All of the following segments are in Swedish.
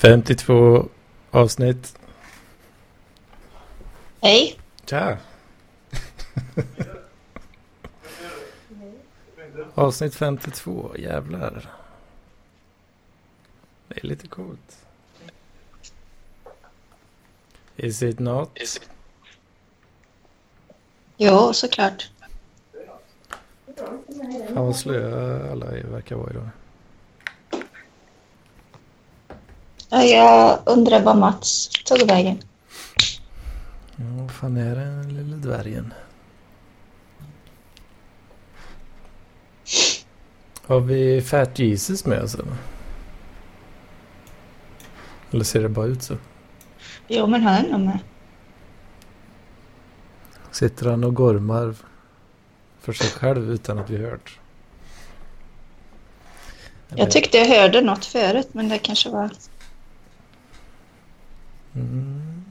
52 avsnitt. Hej. Tja. Avsnitt 52, jävlar. Det är lite coolt. Is it not? Jo, såklart. Fan vad slöa alla verkar vara idag. Ja, Jag undrar vad Mats tog vägen. Ja, vad fan är den lille dvärgen? Har vi Fat Jesus med oss eller? Eller ser det bara ut så? Jo, men han är nog med. Sitter han och gormar för sig själv utan att vi hört? Jag tyckte jag hörde något förut, men det kanske var... Mm.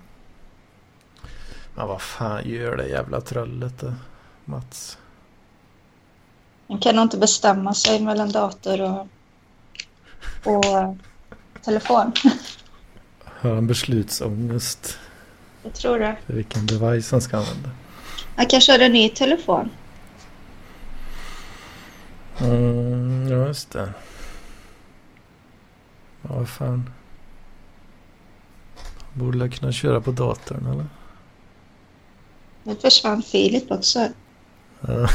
Men vad fan gör det jävla trollet då, Mats? Man kan nog inte bestämma sig mellan dator och, och eh, telefon. Har han beslutsångest Jag tror det. för vilken device han ska använda? Han kanske har en ny telefon. Mm, ja, just det. Ja, vad fan. Borde jag kunna köra på datorn eller? Nu försvann Filip också. Han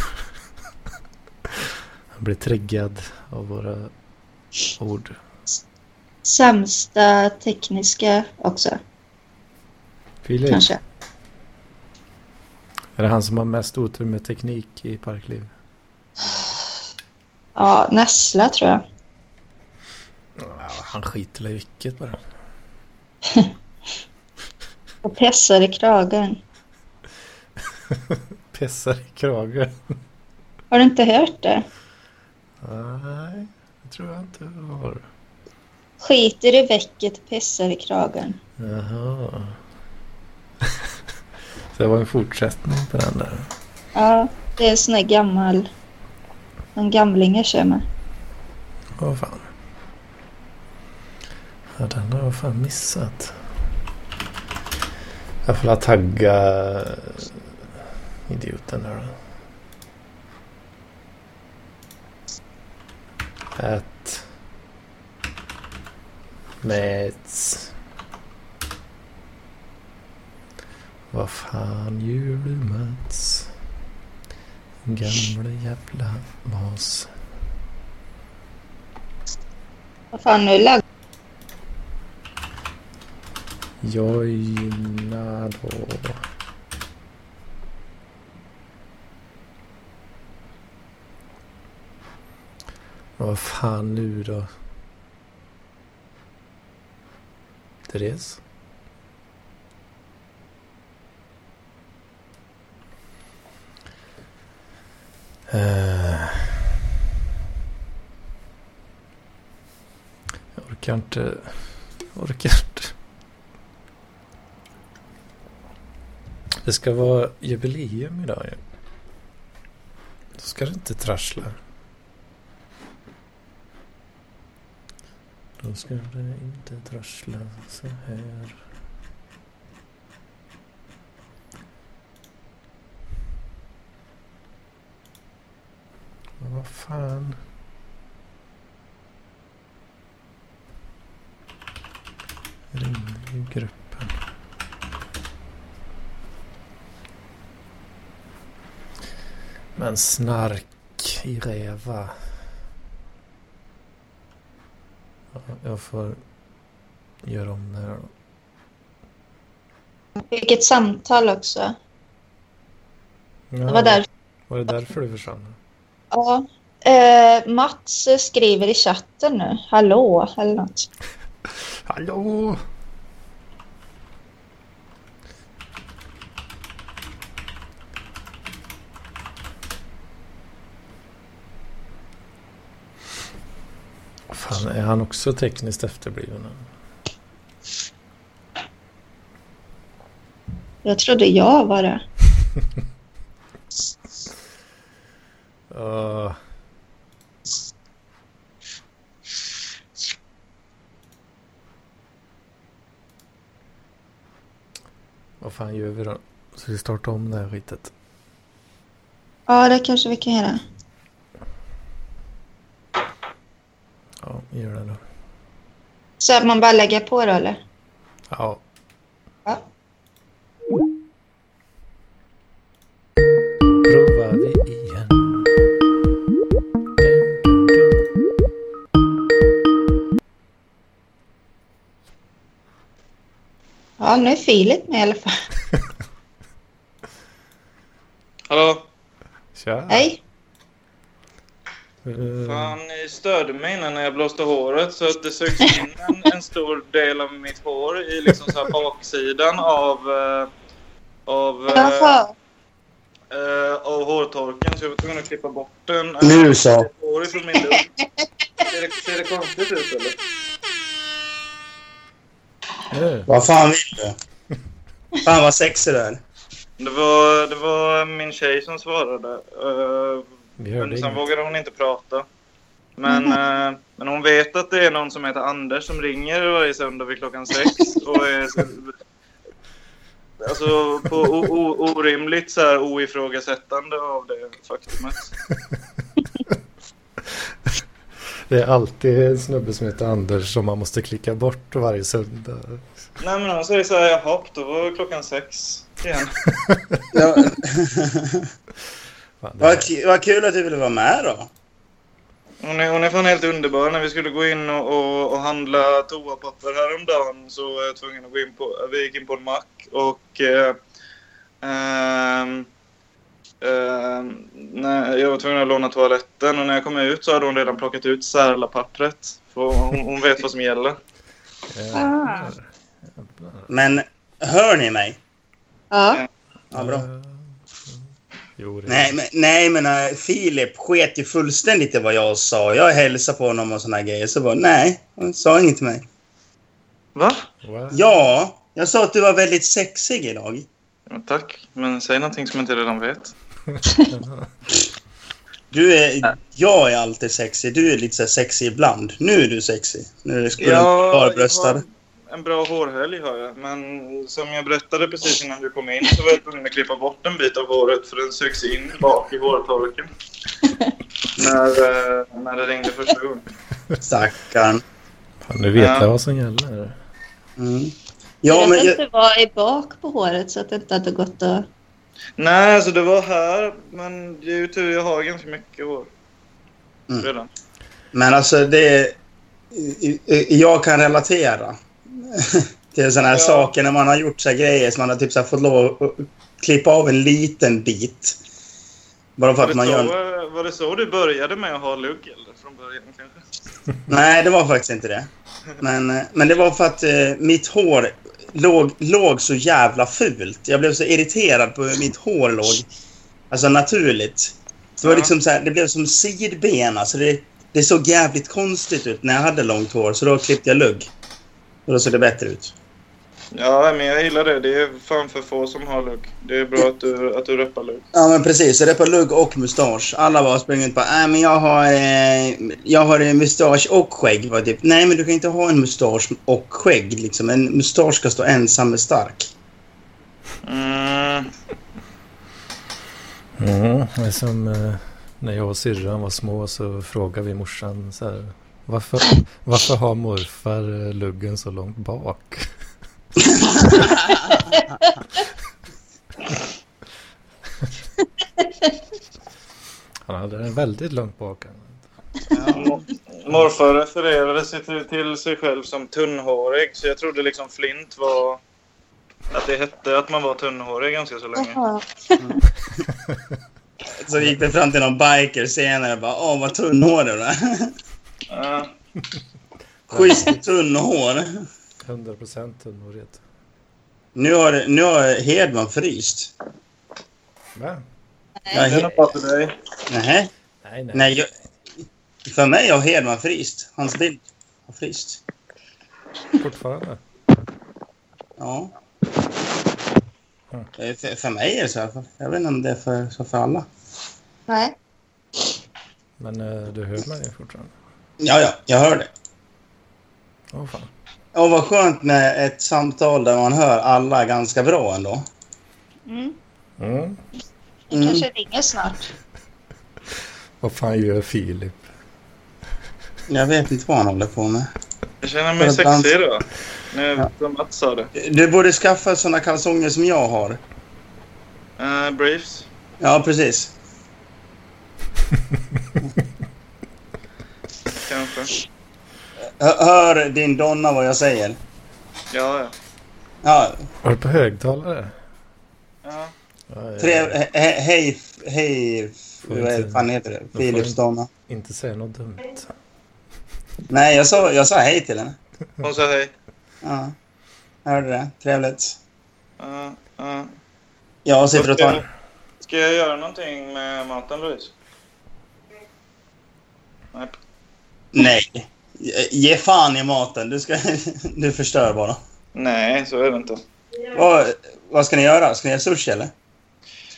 blir triggad av våra ord. Sämsta tekniska också, Filip, kanske. är det han som har mest otur med teknik i Parkliv? Ja, Nessla tror jag. Ja, han skiter i vilket bara. Och pessar i kragen. Pessar i kragen. Har du inte hört det? Nej, det tror jag inte jag har. Skiter i väcket, pissar i kragen. Jaha. Så det var en fortsättning på den där. Ja, det är en sån där gammal... En gamling jag kör med. Vad fan. Ja, den har jag fan missat. Jag får la tagga idioten där då. Att med Vad fan gör du Mats? Gamla jävla mas. Vad fan, nu jag Joina då. Vad fan nu då? Therese? Eh. Jag orkar inte. Jag orkar inte. Det ska vara jubileum idag ju. Då ska det inte trassla. Då ska det inte trassla så här. Men Vad fan. Ring grupp. Men snark i räva. Ja, jag får göra om det här då. Vilket samtal också. Ja, Det var där. Var det därför du försvann? Ja. Eh, Mats skriver i chatten nu. Hallå, eller något. Hallå! Är han också tekniskt efterbliven? Jag trodde jag var det. uh. Vad fan gör vi då? Ska vi starta om det här skitet. Ja, det kanske vi kan göra. Ja, gör det då. Så att man bara lägger på då, eller? Ja. Ja. Provar vi igen. Ja, nu är Filip med i alla fall. Hallå? Tja. Hej. Eh, Fan, ni störde mig innan när jag blåste håret så att det sögs in en, en stor del av mitt hår i liksom så här baksidan av, eh, av, eh, eh, av hårtorken så jag var tvungen att klippa bort den. Nu så. Hår ifrån min lugg. Ser det, ser det konstigt ut eller? eh, Vad fan vill du? Fan vad sexig du är. Det var, det var min tjej som svarade. Hörde men sen inget. vågade hon inte prata. Men, eh, men hon vet att det är någon som heter Anders som ringer varje söndag vid klockan sex. Och är så, alltså på o, o, orimligt så här oifrågasättande av det faktumet. Det är alltid en snubbe som heter Anders som man måste klicka bort varje söndag. Nej men hon säger så här, jaha, då var klockan sex igen. Fan, vad, vad kul att du ville vara med då. Hon är, hon är fan helt underbar. När vi skulle gå in och, och, och handla toapapper häromdagen så var jag tvungen att gå in på, vi gick in på en mack och eh, ehm, när jag var tvungen att låna toaletten och när jag kom ut så hade hon redan plockat ut särlapappret. För hon, hon vet vad som gäller. Jävlar. Jävlar. Men hör ni mig? Ja. Ja, bra. Jo, det Nej, men, nej, men äh, Filip sket ju fullständigt i vad jag sa. Jag hälsade på honom och såna här grejer. Så bara, nej, han sa inget till mig. Va? What? Ja, jag sa att du var väldigt sexig idag. Ja, tack, men säg någonting som jag inte redan vet. Du är, jag är alltid sexig. Du är lite så sexig ibland. Nu är du sexig. Nu är du jag barbröstad. En bra hårhelg har jag. Men som jag berättade precis innan du kom in så var jag tvungen att klippa bort en bit av håret för den sögs in bak i hårtorken. när, eh, när det ringde första gången. Stackarn. Fan, nu vet Ja. jag vad som gäller. Mm. Ja, jag men vet jag, inte vad i bak på håret så att det inte hade gått att... Nej, alltså det var här. Men det är ju tur jag har ganska mycket hår. Mm. Redan. men alltså det... Jag kan relatera till sådana här Ja. saker när man har gjort så här grejer som man har typ så fått lov att klippa av en liten bit. Bara för att man så, gör... var det så du började med att ha lugg? Eller från början kanske? Nej, det var faktiskt inte det. Men, eh, men det var för att eh, mitt hår låg, låg så jävla fult. Jag blev så irriterad på hur mitt hår låg. Alltså naturligt. Det, var liksom så här, det blev som sidben. Alltså det, det såg jävligt konstigt ut när jag hade långt hår. Så då klippte jag lugg. Och då såg det bättre ut. Ja, men jag gillar det. Det är fan för få som har lugg. Det är bra att du, att du reppar lugg. Ja men precis. På lugg och mustasch. Alla bara springer ut på äh, men jag har, eh, jag har en mustasch och skägg. Var typ, Nej men du kan inte ha en mustasch och skägg. Liksom. En mustasch ska stå ensam och stark. Mm. Mm, det är som eh, när jag och syrran var små så frågade vi morsan så här. Varför, varför har morfar eh, luggen så långt bak? Han hade den väldigt långt bak. Morfar refererade sig till, till sig själv som tunnhårig, så jag trodde liksom flint var... Att det hette att man var tunnhårig ganska så länge. Så gick vi fram till någon biker senare och bara åh vad tunnhårig du är. Ja. Schysst tunnhår. 100 procent tunnhårighet. Nu har, nu har Hedman fryst. Va? Ja, Det är he- nog bara för dig. nej, Nej, nej. nej. Jag, för mig har Hedman fryst. Hans bild har fryst. Fortfarande. Ja. Mm. För, för mig är det så i alla fall. Jag vet inte om det är för, så för alla. Nej. Men eh, du hör mig fortfarande. Ja, ja, jag hör det. Åh fan. Och vad skönt med ett samtal där man hör alla ganska bra ändå. Mm. Mm. Det Mm. kanske ringer snart. Vad fan gör Filip? Jag vet inte vad han håller på med. Jag känner mig sexig idag. Nu Ja. Mats sa det. Du borde skaffa såna kalsonger som jag har. Uh, briefs. Ja, precis. Hör, din donna vad jag säger? Ja, ja. Ja, Var du på högtalare? ja. Trev, he, he, hej, hej, vad fan heter det? Philips inte- donna. Inte säga något dumt. Nej, jag sa, jag sa hej till henne. Hon sa hej. Ja, hörde det. Trevligt. Ja, ja. Jag sitter och tar... Ska jag göra någonting med maten, Louise? Nej. Nej. Ge- fan i maten. Du, ska, du förstör bara. Nej, så är det inte. Vad, vad ska ni göra? Ska ni göra sushi eller?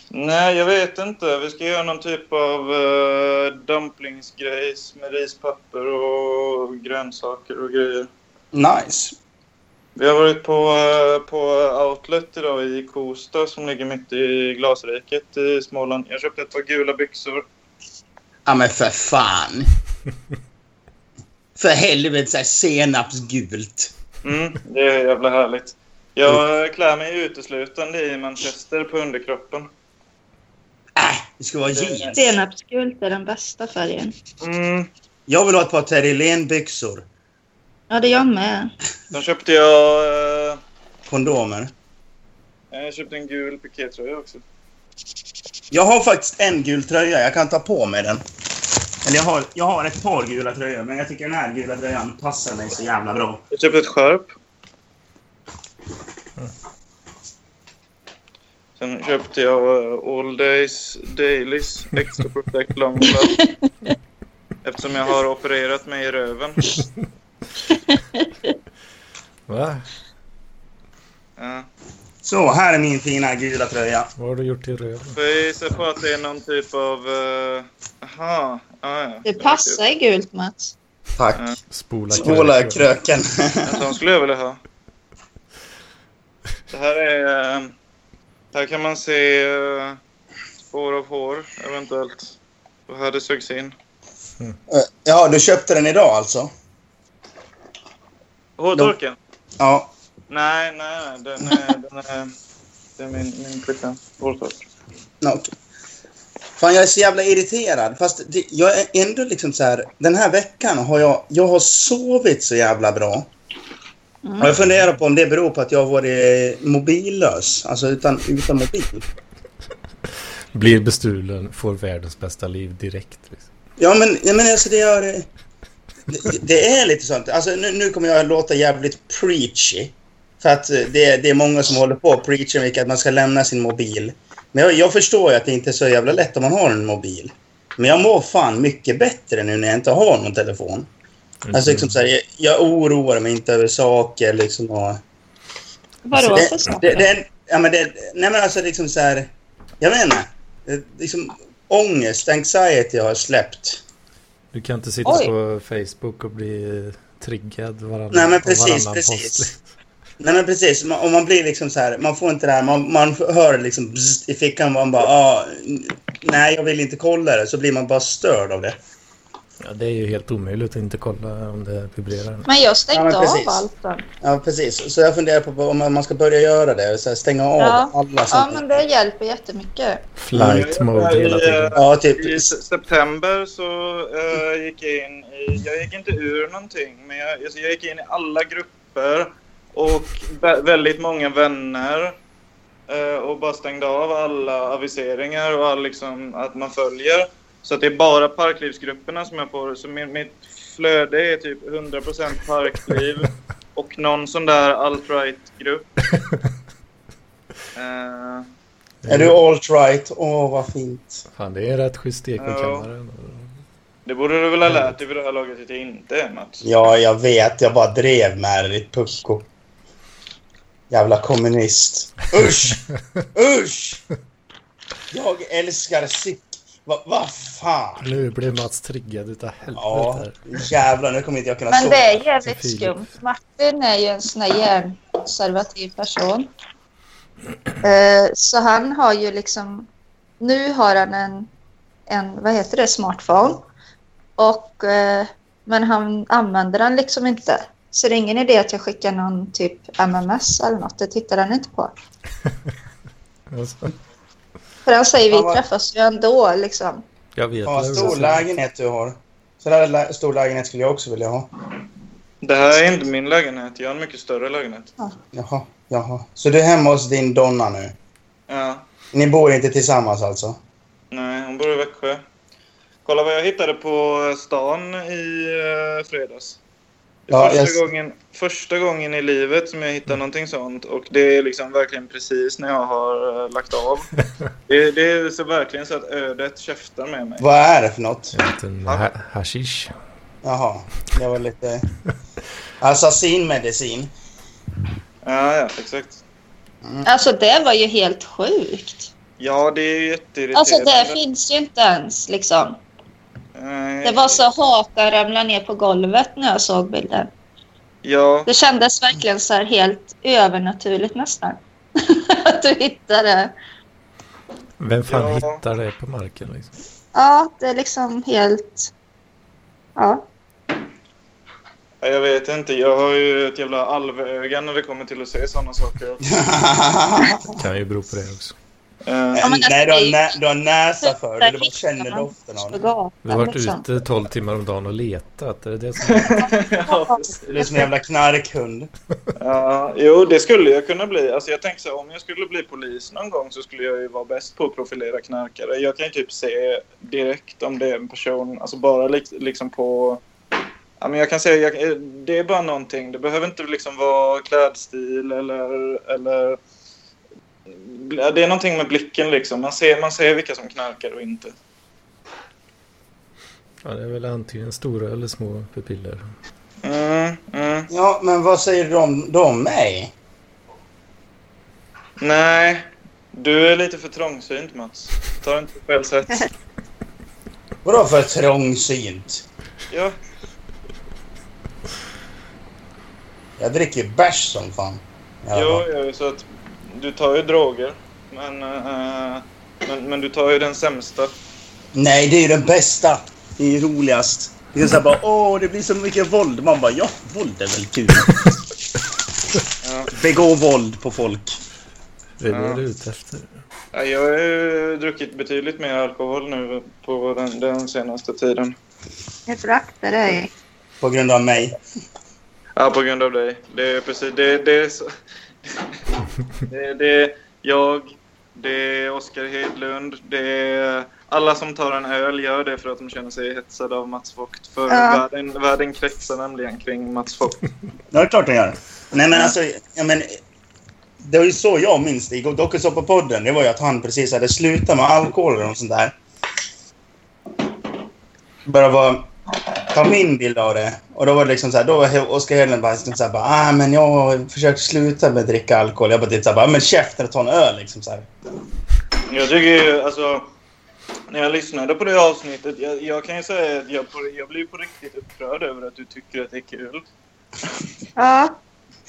Nej, jag vet inte. Vi ska göra någon typ av uh, dumplingsgrejs med rispapper och grönsaker och grejer. Nice. Vi har varit på, eh, på Outlet idag i Kosta som ligger mitt i Glasriket i Småland. Jag köpte ett par gula byxor. Ja men för fan. För helvete så här senapsgult. Mm, det är jävla härligt. Jag klär mig uteslutande i manchester på underkroppen. Äh, det ska vara jeans. Senapsgult är den bästa färgen. Mm, Jag vill ha ett par Terrilén-byxor. Ja, det är jag med. sen köpte jag... eh, Kondomer. jag köpte en gul pikétröja också. Jag har faktiskt en gul tröja. Jag kan ta på mig den. Eller jag har, jag har ett par gula tröjor, men jag tycker den här gula tröjan passar mig så jävla bra. Jag köpte ett skärp. Sen köpte jag eh, All Days Dailies Extra Protect Long Love. Eftersom jag har opererat mig i röven. Va? Ja. Så, här är min fina gula tröja. Vad har du gjort i röven? Får jag gissa på att det är någon typ av... Uh, aha. Ah, ja. Det passar i gult, Mats. Tack. Ja. Spola Spola kröken. kröken. En sån skulle jag vilja ha. Det här är... eh, Här kan man se eh, spår av hår, eventuellt. Och här det sögs in. ja, du köpte den idag alltså? Hårtorken? Ja. Nej, nej, nej. Den är, den är, det är min, min flickvän. Hårtork. ja, okej. Fan, jag är så jävla irriterad. Fast det, jag är ändå liksom så här... Den här veckan har jag... Jag har sovit så jävla bra. Mm. Och jag funderar på om det beror på att jag har varit mobillös. Alltså utan, utan mobil. Blir bestulen, får världens bästa liv direkt. Liksom. Ja, men, ja, men alltså det gör... Det, det är lite sånt. Alltså nu, nu kommer jag låta jävligt preachy. För att eh, det, det är många som håller på och preachar mycket att man ska lämna sin mobil. Men jag, jag förstår ju att det inte är så jävla lätt om man har en mobil. Men jag mår fan mycket bättre nu när jag inte har någon telefon. Alltså liksom så här, jag, jag oroar mig inte över saker liksom och... Vadå det, för saker? det, det, ja, men det, nej men alltså liksom så här... Jag vet inte. Det, liksom ångest, anxiety har släppt. Du kan inte sitta Oj. på Facebook och bli triggad varannan, Nej, men precis, varannan precis. post. Nej men precis, man, om man blir liksom så här, man får inte det här, man, man hör liksom bzzt i fickan, man bara ah, nej jag vill inte kolla det, så blir man bara störd av det. Ja, det är ju helt omöjligt att inte kolla om det vibrerar. Men jag stängde Ja, men av allt då. Ja precis, så jag funderar på om man ska börja göra det, så här, stänga av Ja. alla Ja, men det hjälper jättemycket. Flight mode hela tiden. Ja, typ. I se- september så eh, gick jag in i... Jag gick inte ur någonting, men jag, alltså, jag gick in i alla grupper och vä- väldigt många vänner. eh, och bara stängde av alla aviseringar och all, liksom, att man följer. Så att det är bara parklivsgrupperna som jag får. Så min, mitt flöde är typ 100% parkliv och någon sån där alt-right-grupp. Eh, Är du alt-right? Åh, vad fint. Fan, det är rätt schysst stek på Ja. kammaren. det borde du väl ha lärt dig vid det här laget att det inte är, Mats? Ja, jag vet, jag bara drev med det, ditt pucko. Jävla kommunist. Usch! Usch! Jag älskar cyk... Vad va fan? Nu blev Mats triggad utav Ja, helvete. här. jävlar nu kommer inte jag kunna Men sova. det är jävligt skumt. Martin är ju en sån här hjärnkonservativ person. Eh, Så han har ju liksom... Nu har han en, en vad heter det, smartphone. Och, eh, men han använder den liksom inte. Så det är ingen idé att jag skickar någon typ MMS eller något. Det tittar han inte på. Alltså, För han säger vi träffas ju ändå liksom. jag vet vad stor lägenhet du har. Så där lä- stor lägenhet skulle jag också vilja ha. Det här är inte min lägenhet. Jag har en mycket större lägenhet. Jaha, jaha. Så du är hemma hos din donna nu? Ja. Ni bor inte tillsammans alltså? Nej, hon bor i Växjö. Kolla vad jag hittade på stan i uh, fredags. Ja, första, jag- gången, första gången i livet som jag hittar någonting sånt. Och det är liksom verkligen precis när jag har eh, lagt av. det, det är så verkligen så att ödet käftar med mig. Vad är det för något? En liten ha hashish. Jaha, det var lite... Assassinmedicin. Ja, ja, exakt. Alltså det var ju helt sjukt. Ja, det är jätteirriterande. Alltså det finns ju inte ens liksom. Det var så hakan ramlade ner på golvet när jag såg bilden. Ja, Det kändes verkligen så här helt övernaturligt nästan. att du hittade. Vem fan Ja. hittar det på marken liksom? Ja, det är liksom helt... Ja. jag vet inte. Jag har ju ett jävla alvöga när det kommer till att se sådana saker. Kan ju bero på det också. Eh, men alltså, Nej, du har, nä du har näsa för det. Du bara känner doften av det. Vi har varit ute 12 timmar om dagen och letat. Är det det som... ja. Du är som en jävla knarkhund. Ja, jo, det skulle jag kunna bli. Alltså, jag tänker så här, om jag skulle bli polis någon gång så skulle jag ju vara bäst på att profilera knarkare. Jag kan ju typ se direkt om det är en person, alltså bara lik, liksom på... Ja, men jag kan säga, jag, det är bara någonting. Det behöver inte liksom vara klädstil eller... eller det är någonting med blicken liksom. Man ser, man ser vilka som knarkar och inte. Ja, det är väl antingen stora eller små pupiller. Mm, mm. Ja, men vad säger de, de om mig? Nej, du är lite för trångsynt Mats. Ta inte fel sätt. Vadå för trångsynt? Ja, Jag dricker bärs som fan. Jo, jo, så att du tar ju droger. Men, eh, men, men du tar ju den sämsta. Nej, det är ju den bästa. Det är ju roligast. Det är så bara, åh, det blir så mycket våld. Man bara, ja, våld är väl kul. Ja. Begå våld på folk. Det är det Ja. du är ute efter. Ja, Jag har ju druckit betydligt mer alkohol nu på den, den senaste tiden. Jag får akta dig. På grund av mig. Ja, på grund av dig. Det är precis... Det, det är så... Det, det är jag, det är Oskar Hedlund, det är... Alla som tar en öl gör det för att de känner sig hetsade av Mats Vogt. För Ja. världen, världen kretsar nämligen kring Mats Vogt. Ja, det är klart den gör. Nej, men alltså, ja, men, det var ju så jag minns det i Dokusåpa-podden. Det var ju att han precis hade slutat med alkohol och sånt där. Bara var ta min bild av det. Och då var det liksom så här, då var Oskar Hedlund bara liksom så här, bara, ah, men jag har försökt sluta med att dricka alkohol. Jag bara typ så här, bara, men käften och ta en öl liksom så här. Jag tycker ju, alltså... När jag lyssnade på det avsnittet, jag, jag kan ju säga att jag, på, jag blir på riktigt upprörd över att du tycker att det är kul. Ja,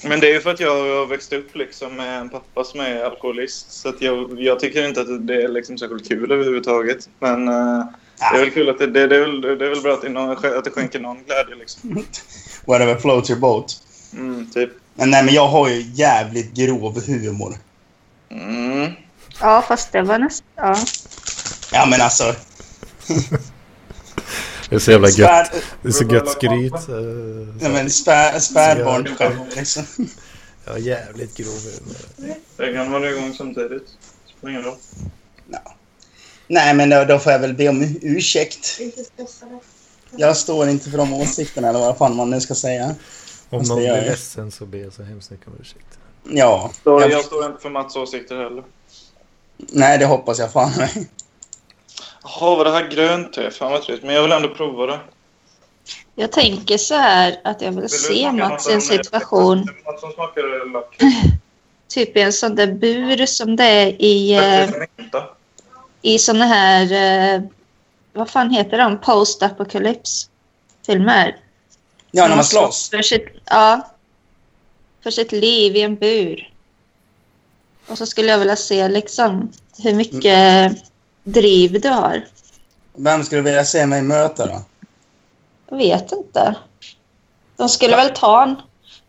Men det är ju för att jag har växt upp liksom med en pappa som är alkoholist. Så att jag, jag tycker inte att det är liksom särskilt kul överhuvudtaget. Men eh, det är väl kul att det, det, det, är, väl, det är väl bra att det, någon, att det skänker någon glädje liksom. Whatever floats your boat. Mm, typ. Men nej, men jag har ju jävligt grov humor. Mm. ja fast det var nästan... Ja. Ja, men alltså. Det är så jävla gött. Det är så gött skryt. eh, ja, men spär, spädbarn liksom. Ja, jävligt grov humor. Det kan vara igång samtidigt. Spelar ingen roll. Nej, men då, då får jag väl be om ursäkt. Jag står inte för de åsikterna, eller vad fan man nu ska säga. Om någon det blir ledsen så ber jag så hemskt mycket om ursäkt. Ja. Jag, jag står inte för Mats åsikter heller. nej, det hoppas jag fan mig. Jaha, var det här grönt te? Fan vad trevligt. Men jag vill ändå prova det. Jag tänker så här att jag vill, Vill se Mats i en situation, Något som smakar lack. typ i en sån där bur som det är i, Faktiskt mynta. I såna här, eh, vad fan heter de? Post-apocalypse-filmer. Ja, när man slåss. För sitt, ja. För sitt liv i en bur. Och så skulle jag vilja se liksom hur mycket driv du har. Vem skulle du vilja se mig möta då? Jag vet inte. De skulle väl ta en...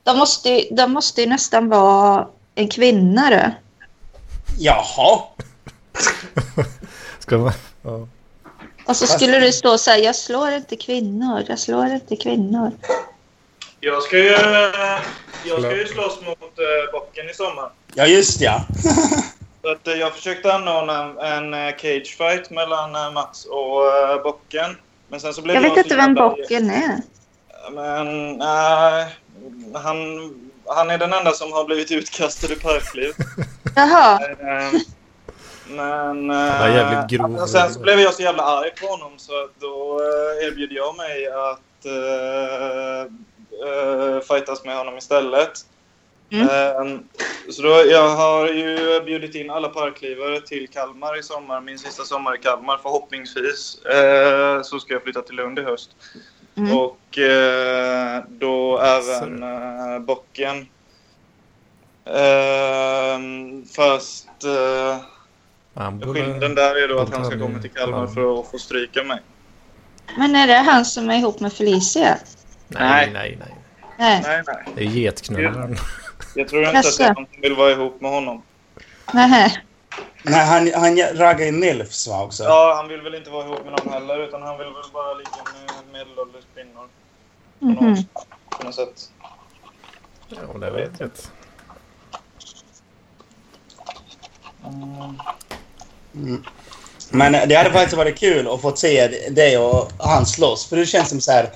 De måste, ju- de måste ju nästan vara en kvinna då. Jaha. Ska man... Ja. Och så skulle du stå och säga jag slår inte kvinnor, jag slår inte kvinnor. Jag ska ju, jag ska ju slåss mot uh, bocken i sommar. Ja, just ja. Så att, eh, jag försökte anordna en, en eh, cage fight mellan Mats och uh, bocken. Men sen så blev Jag vet inte vem bocken är. Men nej, han, han är den enda som har blivit utkastad ur parkliv. Jaha, Eh, Men... var eh, jävligt grov. och Sen så blev jag så jävla arg på honom så då eh, erbjöd jag mig att uh, uh, fightas med honom istället. Mm. Eh, så då, jag har ju bjudit in alla parklivare till Kalmar i sommar. Min sista sommar i Kalmar förhoppningsvis. Eh, så ska jag flytta till Lund i höst. Mm. Och eh, då även eh, bocken. Ehm, fast eh, Han skillnaden där är då att han ska komma till Kalmar för att få stryka mig. men är det han som är ihop med Felicia? Nej, nej, nej. Nej, Nej, nej. Det är getknullaren. Jag tror inte att det är någon som vill vara ihop med honom. nej. Nej, han, han raggar ju milfs va, också. Ja, han vill väl inte vara ihop med någon heller, utan han vill väl bara ligga med medelålders kvinnor. På något, Mhm. på något sätt. Ja, det vet jag inte. Mm. Mm. Men det hade faktiskt varit kul att få se dig och han slåss. För du känns som så här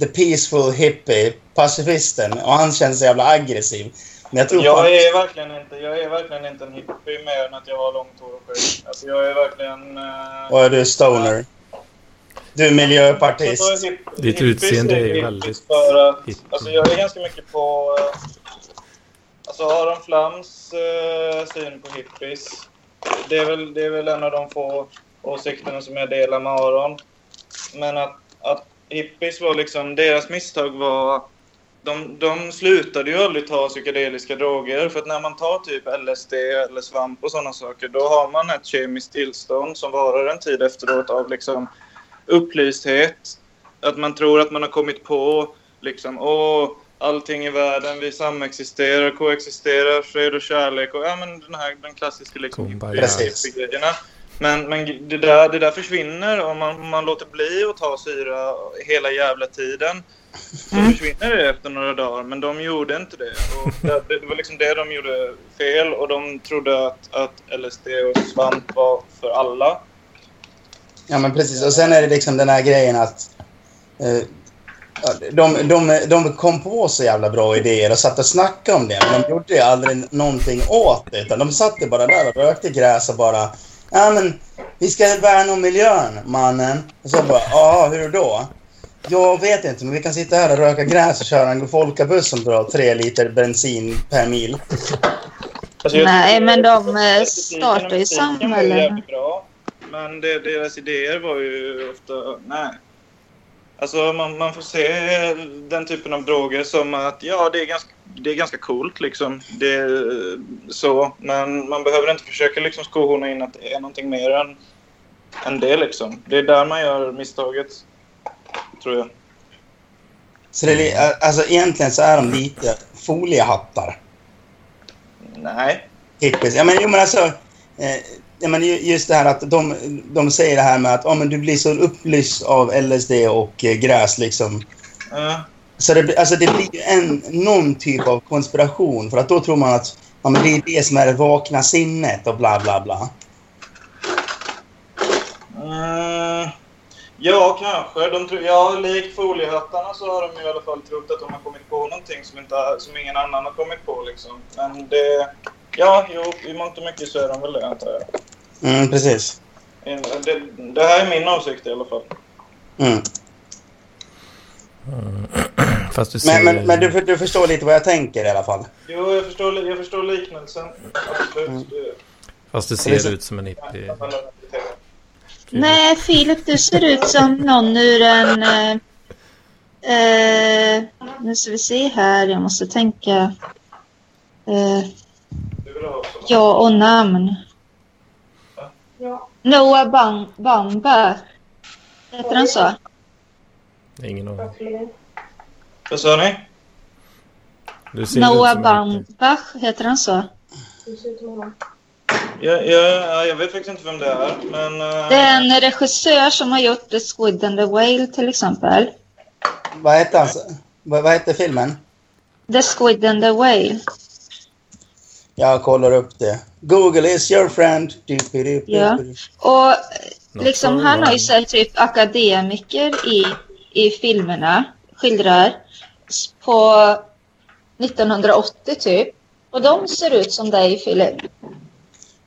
the peaceful hippie, pacifisten. Och han känns så jävla aggressiv. Men jag tror Jag fan... är verkligen inte, jag är verkligen inte en hippie mer än att jag har långt hår och skägg. Alltså jag är verkligen... eh, Och du är stoner. Du är miljöpartist. alltså, hipp- Ditt utseende är hippies väldigt För att, hippie. alltså jag är ganska mycket på... eh, Alltså Aron Flams eh, syn på hippies. Det är, väl, det är väl en av de få åsikterna som jag delar med Aron. Men att, att hippies var liksom... Deras misstag var... De, de slutade ju aldrig ta psykedeliska droger. För att när man tar typ LSD eller svamp och sådana saker, då har man ett kemiskt tillstånd som varar en tid efteråt av liksom upplysthet. Att man tror att man har kommit på liksom, åh, allting i världen, vi samexisterar, koexisterar, fred och kärlek och ja, men den här den klassiska liksom grejerna. Men, men det, där, det där försvinner om man, om man låter bli att ta syra hela jävla tiden. Så Mm. försvinner det efter några dagar, men de gjorde inte det. Och det, det var liksom det de gjorde fel och de trodde att, att LSD och svamp var för alla. Ja, men precis. Och sen är det liksom den här grejen att... Eh, de, de, de kom på så jävla bra idéer och satt och snackade om det, men de gjorde ju aldrig någonting åt det. Utan de satt ju bara där och rökte gräs och bara... Ja, men vi ska värna om miljön, mannen. Och så bara, ja, hur då? Jag vet inte, men vi kan sitta här och röka gräs och köra en folkabuss som drar tre liter bensin per mil. Alltså, Nej, men de, eh, startar ju samhällen. Men det, deras idéer var ju ofta... Nej. Alltså man, man får se den typen av droger som att ja, det är ganska, det är ganska coolt liksom. Det är så. Men man behöver inte försöka liksom skohorna in att det är någonting mer än, än det liksom. Det är där man gör misstaget. Tror jag. Så det är, li- alltså egentligen så är de lite foliehattar. Nej. Hippies. Ja, men, jo, men alltså, eh, ja, men ju- just det här att de, de säger det här med att oh, men du blir så upplyst av LSD och eh, gräs. Liksom. Ja. Så det, blir- alltså, det blir en, någon typ av konspiration. För att då tror man att ja, men det är det som är det vakna sinnet och bla bla bla. Mm, ja, kanske. De tror, ja, likt foliehattarna så har de i alla fall trott att de har kommit på någonting som, inte, som ingen annan har kommit på. Liksom. Men det... Ja, jo, i mångt och mycket så är de väl det, antar jag. Mm, precis. Det, det här är min åsikt i alla fall. Mm. Fast du ser... Men, men, men du, du förstår lite vad jag tänker i alla fall. Jo, jag förstår, jag förstår liknelsen. Absolut. Mm. Fast du Det är så- ser ut som en hippie. Nej, Filip, du ser ut som någon ur en... Eh, eh, nu ska vi se här, jag måste tänka. Eh, ja och namn. Noah Bang Baumbach. Heter han så? Ingen aning. Vad sa ni? Noah Baumbach, heter han så? Jag, jag, jag vet faktiskt inte vem det är, men... eh, Det är en regissör som har gjort The Squid and the Whale till exempel. Vad hette han? Vad, vad hette filmen? The Squid and the Whale. Jag kollar upp det. Google is your friend. Ja. Och liksom so han har ju sett typ akademiker i, i filmerna, skildrar, på 1980 typ. Och de ser ut som dig Filip.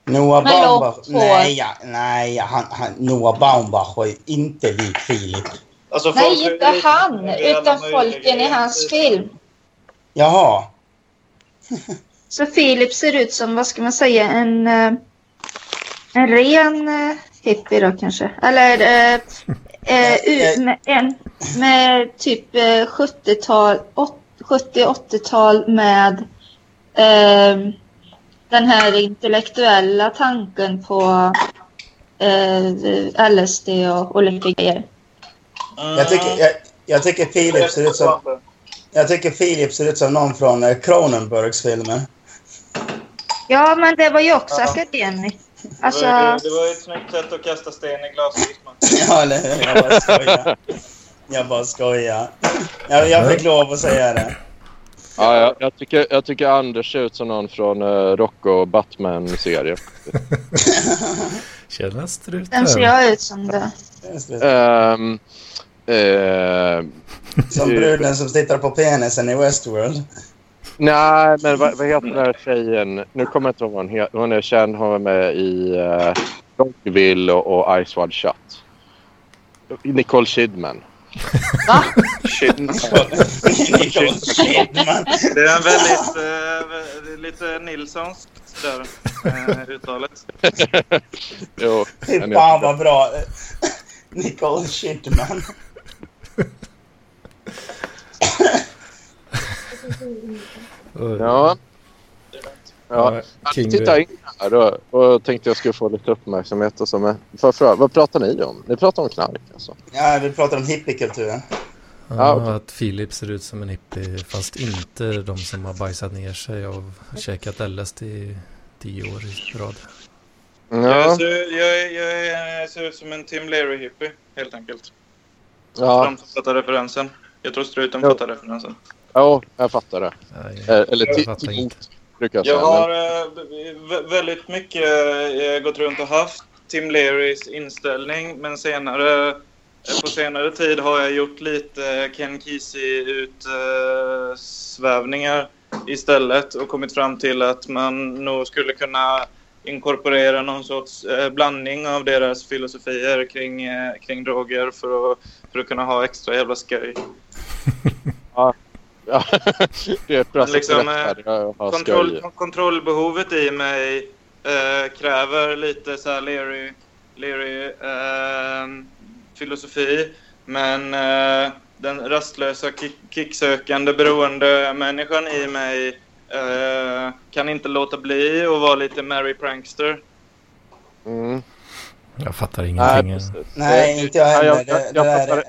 Noah Baumbach. Nej, ja, nej han, han, Noah Baumbach var ju inte lik Filip. Alltså, Nej, inte han, är alla utan folken i hans film. Jaha. Så Filip ser ut som, vad ska man säga, en, eh, en ren eh, hippie då kanske. Eller eh, eh, u- med, en, med typ eh, 70-tal, åt- 70-80-tal med eh, den här intellektuella tanken på eh, LSD och olika grejer. Jag tycker, jag, jag tycker Filip ser ut som... Jag tycker Filip ser ut som någon från eh, Cronenbergs filmer. Ja, men det var ju också Ja. akademiker. Det, Alltså, var, det var ju ett snyggt sätt att kasta sten i glashus. Ja, eller hur? Jag bara skojar. Jag bara skojar. Jag, jag fick lov att säga det. Ja, jag, jag, tycker, jag tycker Anders ser ut som någon från uh, Rocco Batman-serien. Tjena struten. den ser jag ut som det. Just det. Ehm, eh, Som bruden som tittar på penisen i Westworld. Nej, men vad, vad heter den här tjejen? Nu kommer jag inte ihåg vad hon heter. Hon är känd. Hon var med i uh, Dogville och, och Ice Wide Shut. Nicole Kidman. Va? Shit. Nicole Kidman. Det är en väldigt... eh, vä- lite Nilssons där, eh, uttalet. Jo, Fy fan vad bra. Nicole Kidman. Ja. Ja. Ja, Jag tittade in här och, och tänkte jag skulle få lite uppmärksamhet. Och så, men för, vad pratar ni om? Ni pratar om knark alltså? Ja, vi pratar om hippiekulturen. Ja, Ja, okej. att Filip ser ut som en hippie fast inte de som har bajsat ner sig och käkat LSD i tio år i rad. Jag, Ja, ser, jag, är- jag, är- jag ser ut som en Tim Leary-hippie, helt enkelt. ja, De som fattar referensen. Jag tror struten Ja. fattar referensen. Ja jag fattar det. Nej, Eh, Eller jag till inte. brukar jag Jag säga. har Men, eh, vä- väldigt mycket eh, gått runt och haft Tim Learys inställning, men senare, eh, på senare tid har jag gjort lite Ken Kesey-utsvävningar istället och kommit fram till att man nog skulle kunna inkorporera någon sorts blandning av deras filosofier kring, kring droger för att, för att kunna ha extra jävla skoj. ja, det är ett Men liksom, ha Kontroll, kontrollbehovet i mig eh, kräver lite så här Leary, Leary eh, filosofi. Men eh, den rastlösa, kick, kicksökande, beroende människan i mig eh, kan inte låta bli att vara lite Mary Prankster. Mm. Jag fattar Nej, ingenting. precis. Nej, inte jag Ja, heller. jag, Det, jag, det jag.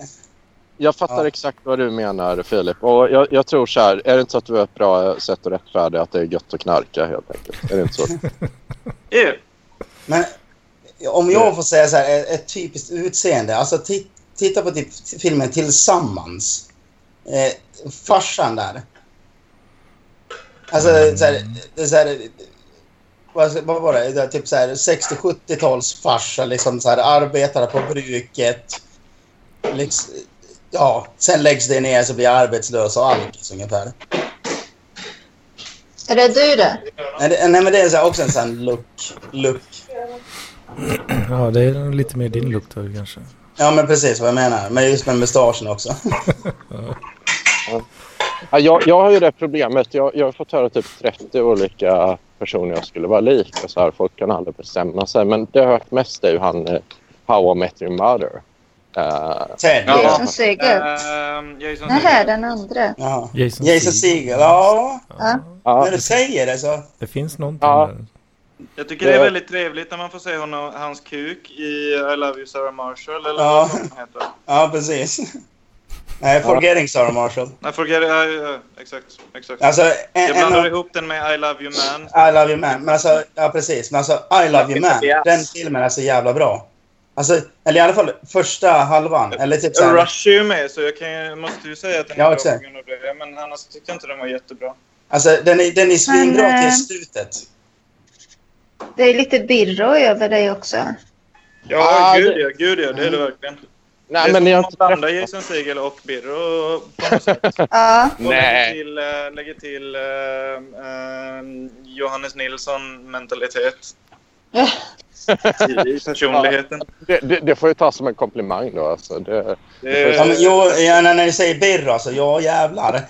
Jag fattar Ja. exakt vad du menar, Filip. Och jag, jag tror så här, är det inte så att du har ett bra sätt att rättfärdiga att det är gött att knarka helt enkelt? Är det inte så? Yeah. Men om jag får säga så här, ett, typiskt utseende. Alltså ti- titta på typ filmen Tillsammans. Eh, farsan där. Alltså så här, det är så här, vad, vad var det? det typ så här 60-70-tals farsa liksom så här arbetare på bruket. Liksom, ja, sen läggs det ner så blir jag arbetslös och alkis ungefär. Är det du det? Nej, det, nej men det är så också en sån look, look. Ja, det är lite mer din look då kanske. Ja men precis vad jag menar. Men just med mustaschen också. Ja, jag, jag har ju det problemet. Jag, jag har fått höra typ 30 olika personer jag skulle vara lik. Och så här, folk kan aldrig bestämma sig. Men det jag har hört mest är ju han, eh, How I Met Your Mother. Eh, Ted. Ja. Jason Segel. Ehm, Jason Nej, Segel. den andra. Jaha. Jason Jason Segel. Ja, Ja. ja, när du säger det så... Det finns någonting Ja. där. Jag tycker det är väldigt trevligt när man får se honom, hans kuk i I Love You Sarah Marshall eller Ja. vad heter. Ja, precis. Nej, Forgetting Sarah Marshall. Nej, forget it. Ja, ja, exakt. exakt. Alltså, en, Jag en blandar av, ihop den med I Love You Man. I Love You Man. Men alltså, ja precis. Men alltså, I Love You Man. Den filmen är så jävla bra. Alltså, eller i alla fall första halvan. Eller typ så här, Rush är ju med, så jag kan, ju- måste ju säga att den är Ja, bra exakt. på grund av det. Men annars tyckte jag inte den var jättebra. Alltså, den är, den är svinbra Men, eh, till slutet. Det är lite birro över dig också. Ja, Ah, gud det- ja. Gud ja, det är det Mm. verkligen. nej, det är men som blandar träffat... Jason Segel och Birro på något sätt. Ja. Och lägger Nej. till, äh, lägger till äh, äh, Johannes Nilsson-mentalitet personligheten. Det, det, det får ju tas som en komplimang då. Alltså. Det, Det Ja, men, jo, ja, när ni säger Birro, alltså, ja jävlar.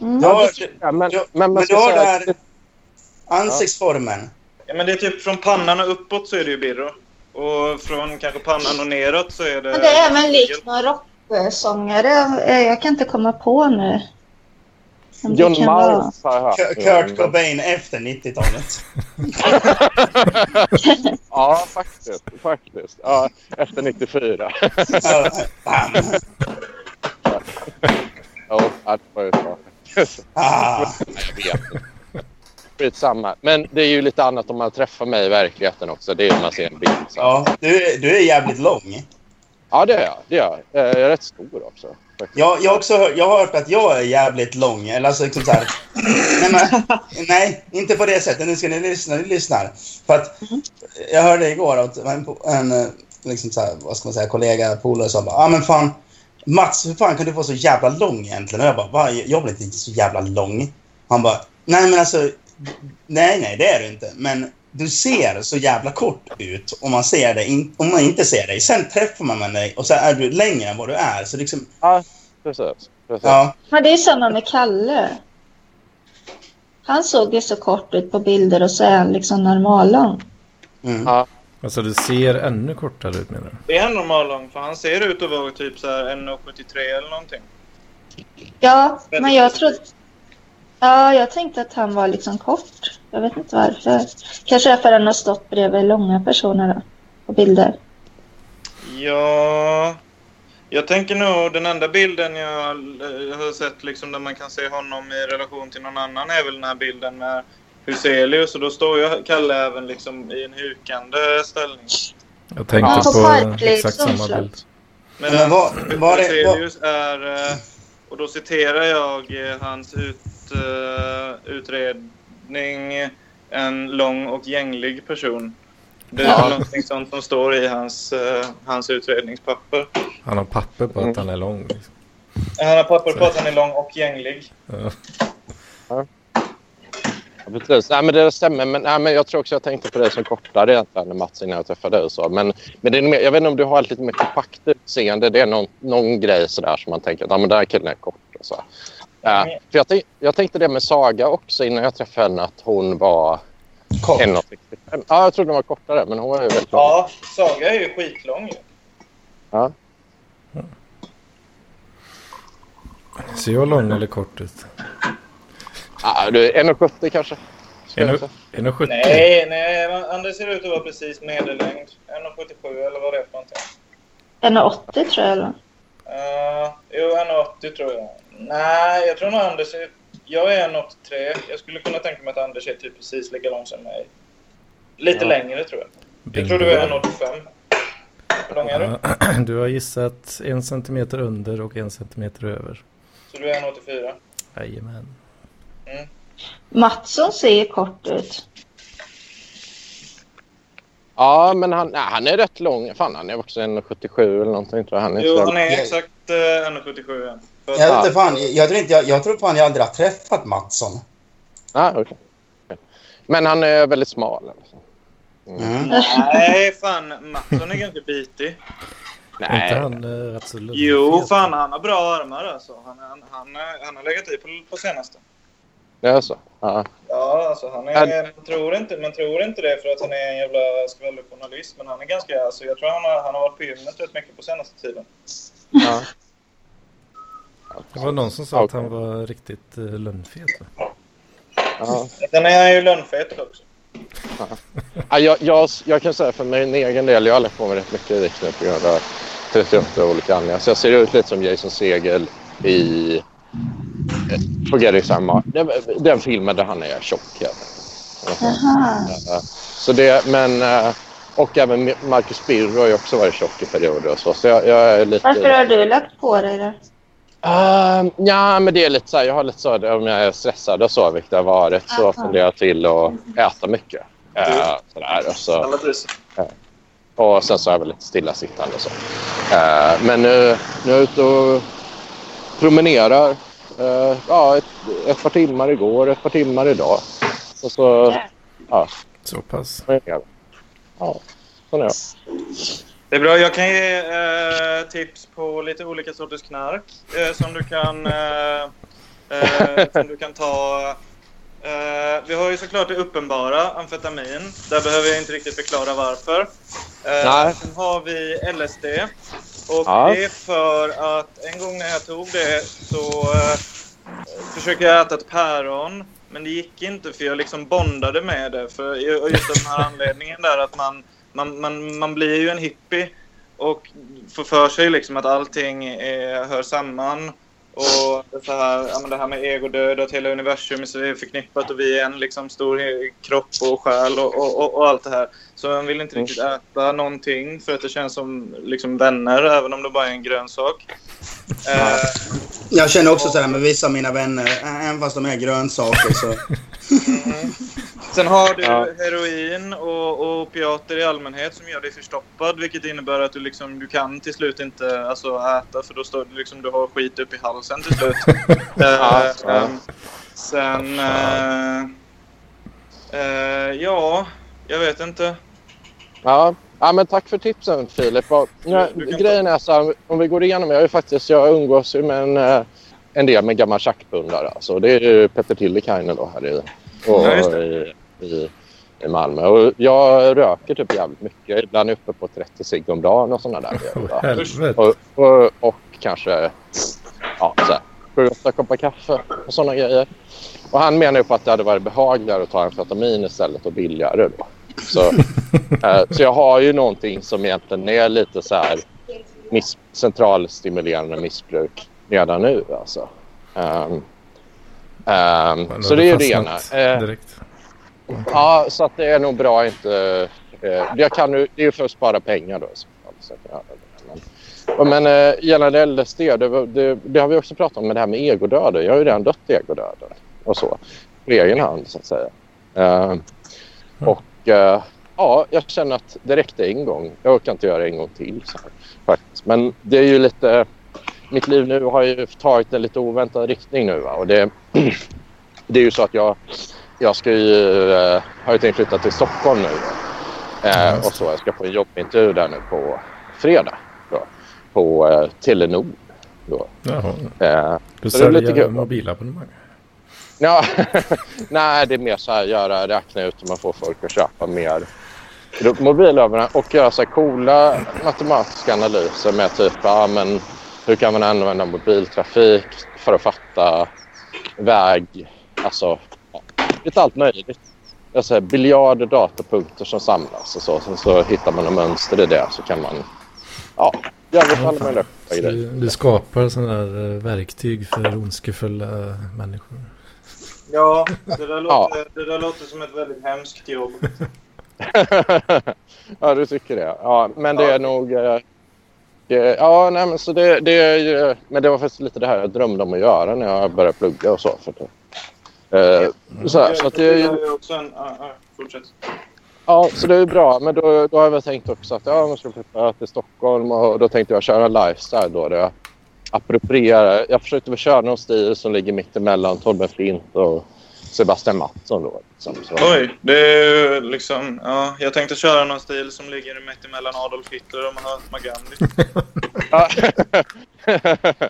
Mm. Ja, ja, men, Ja, men, men du har det att- här ansiktsformen. ja, men det är typ från pannan och uppåt så är det ju Birro. Och från kanske pannan och neråt så är det... Men det är även likt någon rocksångare. Jag kan inte komma på nu. John. Miles har jag hört. Kurt Cobain efter 90-talet. Ja, faktiskt. faktiskt. Ja, efter 94. Ja, bam. Jo, ja, det var ju bra. Ah. Jag vet inte. Skitsamma. Men det är ju lite annat om man träffar mig i verkligheten också. Det är om man ser en bild. Så. Ja. Ja, du, du är jävligt lång. det är jag. Det är jag. Jag är rätt stor också. Faktiskt. Jag, jag, också, jag har hört att jag är jävligt lång. Eller alltså liksom så här. Nej, men, nej, inte på det sättet. Nu ska ni lyssna. Ni lyssnar. För att jag hörde igår att en, en liksom så här, vad ska man säga, kollega, polare sa bara, ah, men fan, Mats, hur fan kan du vara så jävla lång egentligen? Och jag bara, Va? jag blir inte så jävla lång. Han bara, nej men alltså, nej, nej, det är du inte. Men du ser så jävla kort ut om man, ser dig, in, om man inte ser dig. Sen träffar man med dig och så är du längre än vad du är. Så liksom, Ja, precis. precis. ja. Men det är samma med Kalle. Han såg ju så kort ut på bilder och så är han liksom normallång. Mm. Ja. Alltså du ser ännu kortare ut menar du? Det är en normal lång, för han ser ut att vara typ så här 1,73 eller någonting. Ja, men jag trodde... Ja, jag tänkte att han var liksom kort. Jag vet inte varför. Kanske är för att han har stått bredvid långa personer då, på bilder. Ja... Jag tänker nog den enda bilden jag eh, har sett liksom där man kan se honom i relation till någon annan är väl den här bilden med Huselius och då står ju Kalle även liksom i en hukande ställning. Jag tänkte Ja, på exakt samma bild. Medan vad- vad är- Huselius är, eh, och då citerar jag eh, hans ut, eh, utredning, en lång och gänglig person. Det är Ja. någonting sånt som står i hans, eh, hans utredningspapper. Han har papper på Mm. att han är lång. Liksom. Han har papper på att han är lång och gänglig. Ja. Ja, precis. Nej, men det stämmer. Men, nej, men jag tror också jag tänkte på det som kortare egentligen, Mats, innan jag träffade dig. och Så. Men, men det är mer, jag vet inte om du har ett lite mer kompakt utseende. Det är någon, någon grej sådär som man tänker att ja, men den här killen är kort. Och så. Ja, för jag, jag tänkte det med Saga också innan jag träffade henne, att hon var Kort. 1,65. Ja, jag trodde hon var kortare, men hon var ju väldigt lång. Ja, Saga är ju skitlång. Ja. Ser jag lång eller kort ut? Ja, du är 1,70 kanske? Ska jag säga. 1,70? Nej, nej. Anders ser ut att vara precis medellängd. 1,77 eller vad det är för någonting. 1,80 tror jag. Eller? Uh, jo, 1,80 tror jag. Nej, jag tror nog Anders är... Jag är 1,83. Jag skulle kunna tänka mig att Anders är typ precis lika lång som mig. Lite Ja. längre tror jag. Jag tror du är 1,85. Hur lång är du? Ja, Du har gissat en centimeter under och en centimeter över. Så du är 1,84. Jajamän. Mattsson ser kort ut. Ja, men han, nej, han är rätt lång. Fan, han är också 1,77 eller någonting. Tror jag. Han är Jo, han är exakt uh, 1,77 igen. För att- Jag vet inte fan, jag tror, inte, jag, jag tror fan jag aldrig har träffat Mattsson. Ah, okej. Okej. Men han är väldigt smal. Alltså. Mm. Nej, fan. Mattsson är ganska bitig. Nej, inte han eh, rätt så? Jo, fan han har bra armar alltså. Han, han, han, han har legat i på, på senaste. Det är så? Ja. Ja, alltså han är, man, tror inte, man tror inte det för att han är en jävla skvallerjournalist. Men han är ganska... Alltså, jag tror han har, han har varit på gymmet rätt mycket på senaste tiden. ja. Det var någon som sa att han var riktigt uh, lönnfet. va? ja. Sen är ju lönnfet också. Ja, jag, jag, jag kan säga för min egen del, jag har lagt på mig rätt mycket vikt nu på grund av 38 olika anledningar. Så jag ser ut lite som Jason Segel i eh, Forget It Sam den, den filmen där han är tjock. Jaha. Så det, men, eh, och även Marcus Birro har ju också varit tjock i perioder och så. Så jag, jag är lite... Varför har du lagt på dig det? Uh, ja, men det är lite så här, jag har lite så om jag är stressad och så, vilket det har varit, så funderar jag till att äta mycket. Uh, sådär, och, så, trivs. och sen så är jag väl lite stillasittande och så. Uh, men nu, nu är jag ute och promenerar. Uh, ja, ett, ett par timmar igår, ett par timmar idag. Och så, ja, Så pass. Ja, sån är jag. Det är bra. Jag kan ge eh, tips på lite olika sorters knark eh, som, du kan, eh, eh, som du kan ta. Eh, vi har ju såklart det uppenbara, amfetamin. Där behöver jag inte riktigt förklara varför. Eh, Nej. sen har vi LSD. Och Ja. det är för att en gång när jag tog det så försökte jag äta ett päron. Men det gick inte för jag liksom bondade med det. För just av den här anledningen där att man, man, man, man blir ju en hippie och får för sig liksom att allting är, hör samman. Och så här, ja, men det här med egodöd, att hela universum är förknippat och vi är en liksom stor kropp och själ och, och, och, och allt det här. Så man vill inte riktigt äta någonting för att det känns som liksom vänner, även om det bara är en grönsak. Eh, Jag känner också sådär med vissa av mina vänner, även fast de är grönsaker så... Sen har du Ja. heroin och, och opiater i allmänhet som gör dig förstoppad. Vilket innebär att du, liksom, du kan till slut inte alltså, äta för då står liksom, du har skit upp i halsen till slut. Ja, Eh, ja. ehm, Sen... eh, eh, ja, jag vet inte. Ja. ja, men tack för tipsen Filip. Och, ja, grejen är så här, om vi går igenom, jag, är faktiskt, jag umgås ju med en, eh, en del med gammal tjackpundare. Alltså. Det är ju Petter Tillikainen då här i, och, Ja, i, i, i Malmö. Och jag röker typ jävligt mycket. Ibland uppe på 30 cigg om dagen och sådana där grejer. Och, och, och kanske ja, så här, sju, åtta koppar kaffe och sådana grejer. Och han menar ju på att det hade varit behagligare att ta amfetamin istället och billigare då. Så, eh, så jag har ju någonting som egentligen är lite så här miss, centralstimulerande missbruk redan nu alltså. Ehm, Men så det är ju det ena. Eh. Ja, så att det är nog bra inte... Eh, jag kan nu, det är ju för att spara pengar då. så så. Men, eh, gällande LSD, det, det, det har vi också pratat om med det här med egodöden. Jag har ju redan dött i egodöden och så. På egen hand så att säga. Eh, och eh, ja, jag känner att det räckte en gång. Jag orkar inte göra det en gång till. Så här, faktiskt. Men det är ju lite... Mitt liv nu har ju tagit en lite oväntad riktning nu. Va? Och det, det är ju så att jag jag ska ju, eh, har ju tänkt flytta till Stockholm nu. Eh, och så. Jag ska på en jobbintervju där nu på fredag. Då, på Telenor. Då. Jaha. Eh, Du säljer mobilabonnemang ja, nej, det är mer så här göra, räkna ut hur man får folk att köpa mer mobilöverna och göra så här coola matematiska analyser med typ ja, men hur kan man använda mobiltrafik för att fatta väg, alltså ja, lite allt möjligt. Jag säger biljarder datapunkter som samlas och så. Sen så hittar man ett mönster i det så kan man ja, göra lite alla möjliga grejer. du, du skapar sådana här eh, verktyg för ondskefulla människor. Ja, det där, låter, det där låter som ett väldigt hemskt jobb. ja, du tycker det. Ja, men det Ja. är nog... eh, Det, ja, nej, men så det, det är ju... Men det var faktiskt lite det här jag drömde om att göra när jag började plugga och så. För det, eh, så, här, så att det är Jag ju... också en... Fortsätt. Ja, så det är bra. Men då, då har jag väl tänkt också att ja, man ska flytta till Stockholm och då tänkte jag köra lifestyle då. Där jag approprierar. Jag försökte väl köra någon stil som ligger mitt emellan Torben Flint och Sebastian Mattsson då. Liksom. Så, Oj, det är ju liksom... Ja, jag tänkte köra någon stil som ligger mitt emellan Adolf Hitler och Mahatma Gandhi. Ja,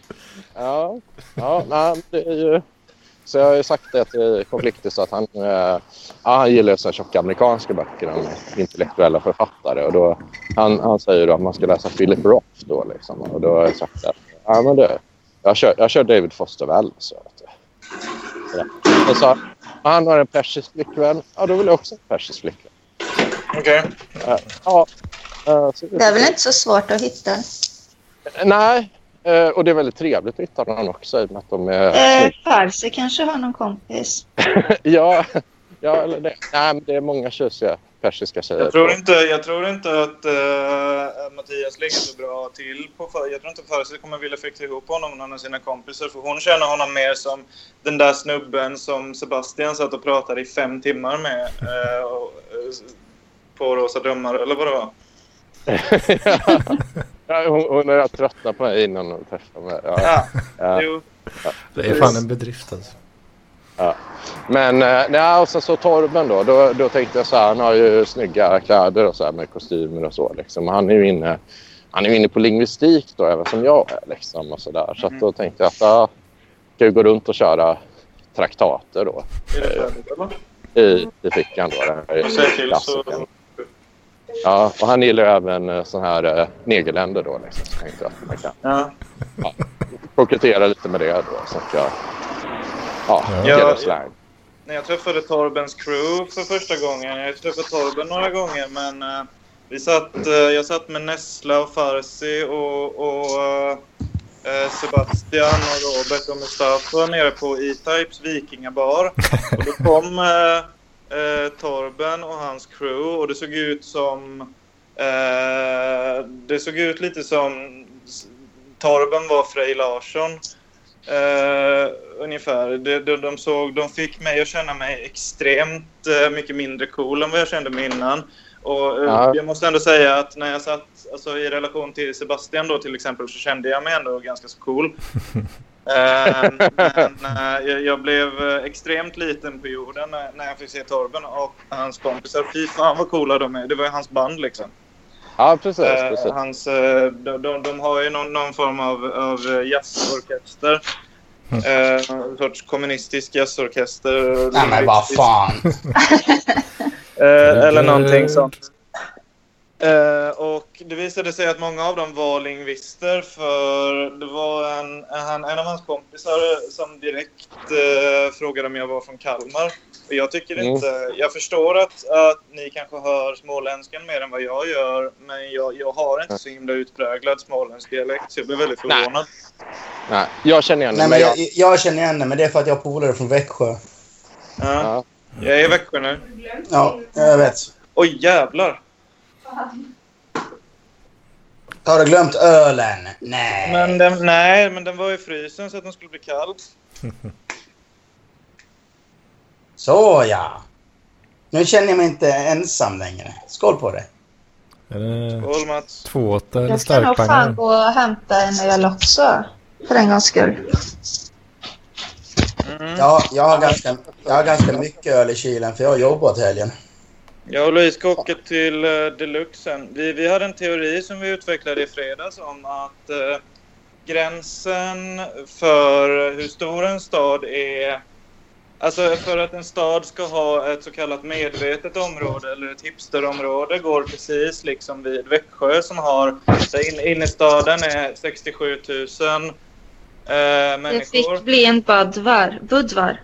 ja, ja nej, det är ju... Så jag har ju sagt det till konflikter så att han, eh, ja, han gillar så här tjocka amerikanska böcker om intellektuella författare. Och då, han, han säger då att man ska läsa Philip Roth då liksom. Och då har jag sagt att ja, men det, jag, kör, jag kör David Foster Wallace. Så, vet du. Så, och så, han har en persisk flickvän. Ja, då vill jag också ha en persisk flickvän. Okej. Eh, ja, eh, Det är väl inte så svårt att hitta? Nej, eh, och det är väldigt trevligt att hitta någon också i och med att de är Eh. Farsi kanske har någon kompis. Ja, ja eller det. Nej, men det är många tjusiga persiska tjejer. Jag tror inte, jag tror inte att eh, Mattias ligger så bra till på för, Jag tror inte Farsi kommer vilja fäkta ihop honom med någon av sina kompisar. För hon känner honom mer som den där snubben som Sebastian satt och pratade i fem timmar med. Eh, och, eh, på Rosa Drömmar, eller vad det var. ja, hon, hon har tröttnat på mig innan hon träffade mig. Ja, Ja, ja. jo. Det är fan en bedrift alltså. Men eh, nej, och sen så Torben då, då, då tänkte jag så här, han har ju snygga kläder och så här med kostymer och så liksom. Han är ju inne, han är inne på lingvistik då, även som jag är liksom och så där. Så att då tänkte jag att jag ska gå runt och köra traktater då Är det färdigt, eller? i, i fickan då. Säger till så... Ja, och han gillar ju även eh, sån här eh, negerländer då liksom. Så tänkte jag att man kan Ja. kokettera lite med det då. Så att jag, ja, Ja. slang. när jag träffade Torbens crew för första gången. Jag har träffat Torben några gånger, men eh, vi satt, eh, jag satt med Nessla och Farsi och, och eh, Sebastian och Robert och Mustafa nere på E-Types vikingabar. Och då kom eh, eh, Torben och hans crew och det såg ut som... Eh, det såg ut lite som... Torben var Frej Larsson. Eh, ungefär. De, de, de, såg, de fick mig att känna mig extremt eh, mycket mindre cool än vad jag kände mig innan. Och, eh, Ja. Jag måste ändå säga att när jag satt alltså, i relation till Sebastian då till exempel så kände jag mig ändå ganska så cool. Men jag, jag blev extremt liten på jorden när, när jag fick se Torben och hans kompisar. Fy fan vad coola de är. Det var ju hans band liksom. Ja, precis. Eh, precis. hans, eh, de, de, de har ju någon, någon form av, av jazzorkester. Eh, en sorts kommunistisk jazzorkester. Nej men vad fan. Eh, eller någonting sånt. Eh, och det visade sig att många av dem var lingvister för det var en, en, en av hans kompisar som direkt eh, frågade om jag var från Kalmar. Jag tycker Mm. inte, jag förstår att, att ni kanske hör småländskan mer än vad jag gör men jag, jag har inte så himla utpräglad småländsk dialekt så jag blev väldigt Nej. förvånad. Nej, jag känner igen det. Nej, jag, jag, jag känner igen det, men det är för att jag har polare från Växjö. Ja. ja. Jag är i Växjö nu. Ja, jag vet. Oj jävlar! Har du glömt ölen? Nej. Men den, nej, men den var i frysen så att den skulle bli kall. Så ja. Nu känner jag mig inte ensam längre. Skål på det. Är det Skål Mats! tvååtta eller Jag ska nog fan gå och hämta en öl också. För en gångs skull. Mm. Ja, jag har, ganska, jag har ganska mycket öl i kylen för jag har jobbat helgen. Jag och Louise ska åka till uh, Deluxen. Vi, vi hade en teori som vi utvecklade i fredags om att eh, gränsen för hur stor en stad är... Alltså för att en stad ska ha ett så kallat medvetet område eller ett hipsterområde går precis liksom vid Växjö som har... Så in, innerstaden är 67 000 eh, Det människor. fick bli en Budvar. Budvar.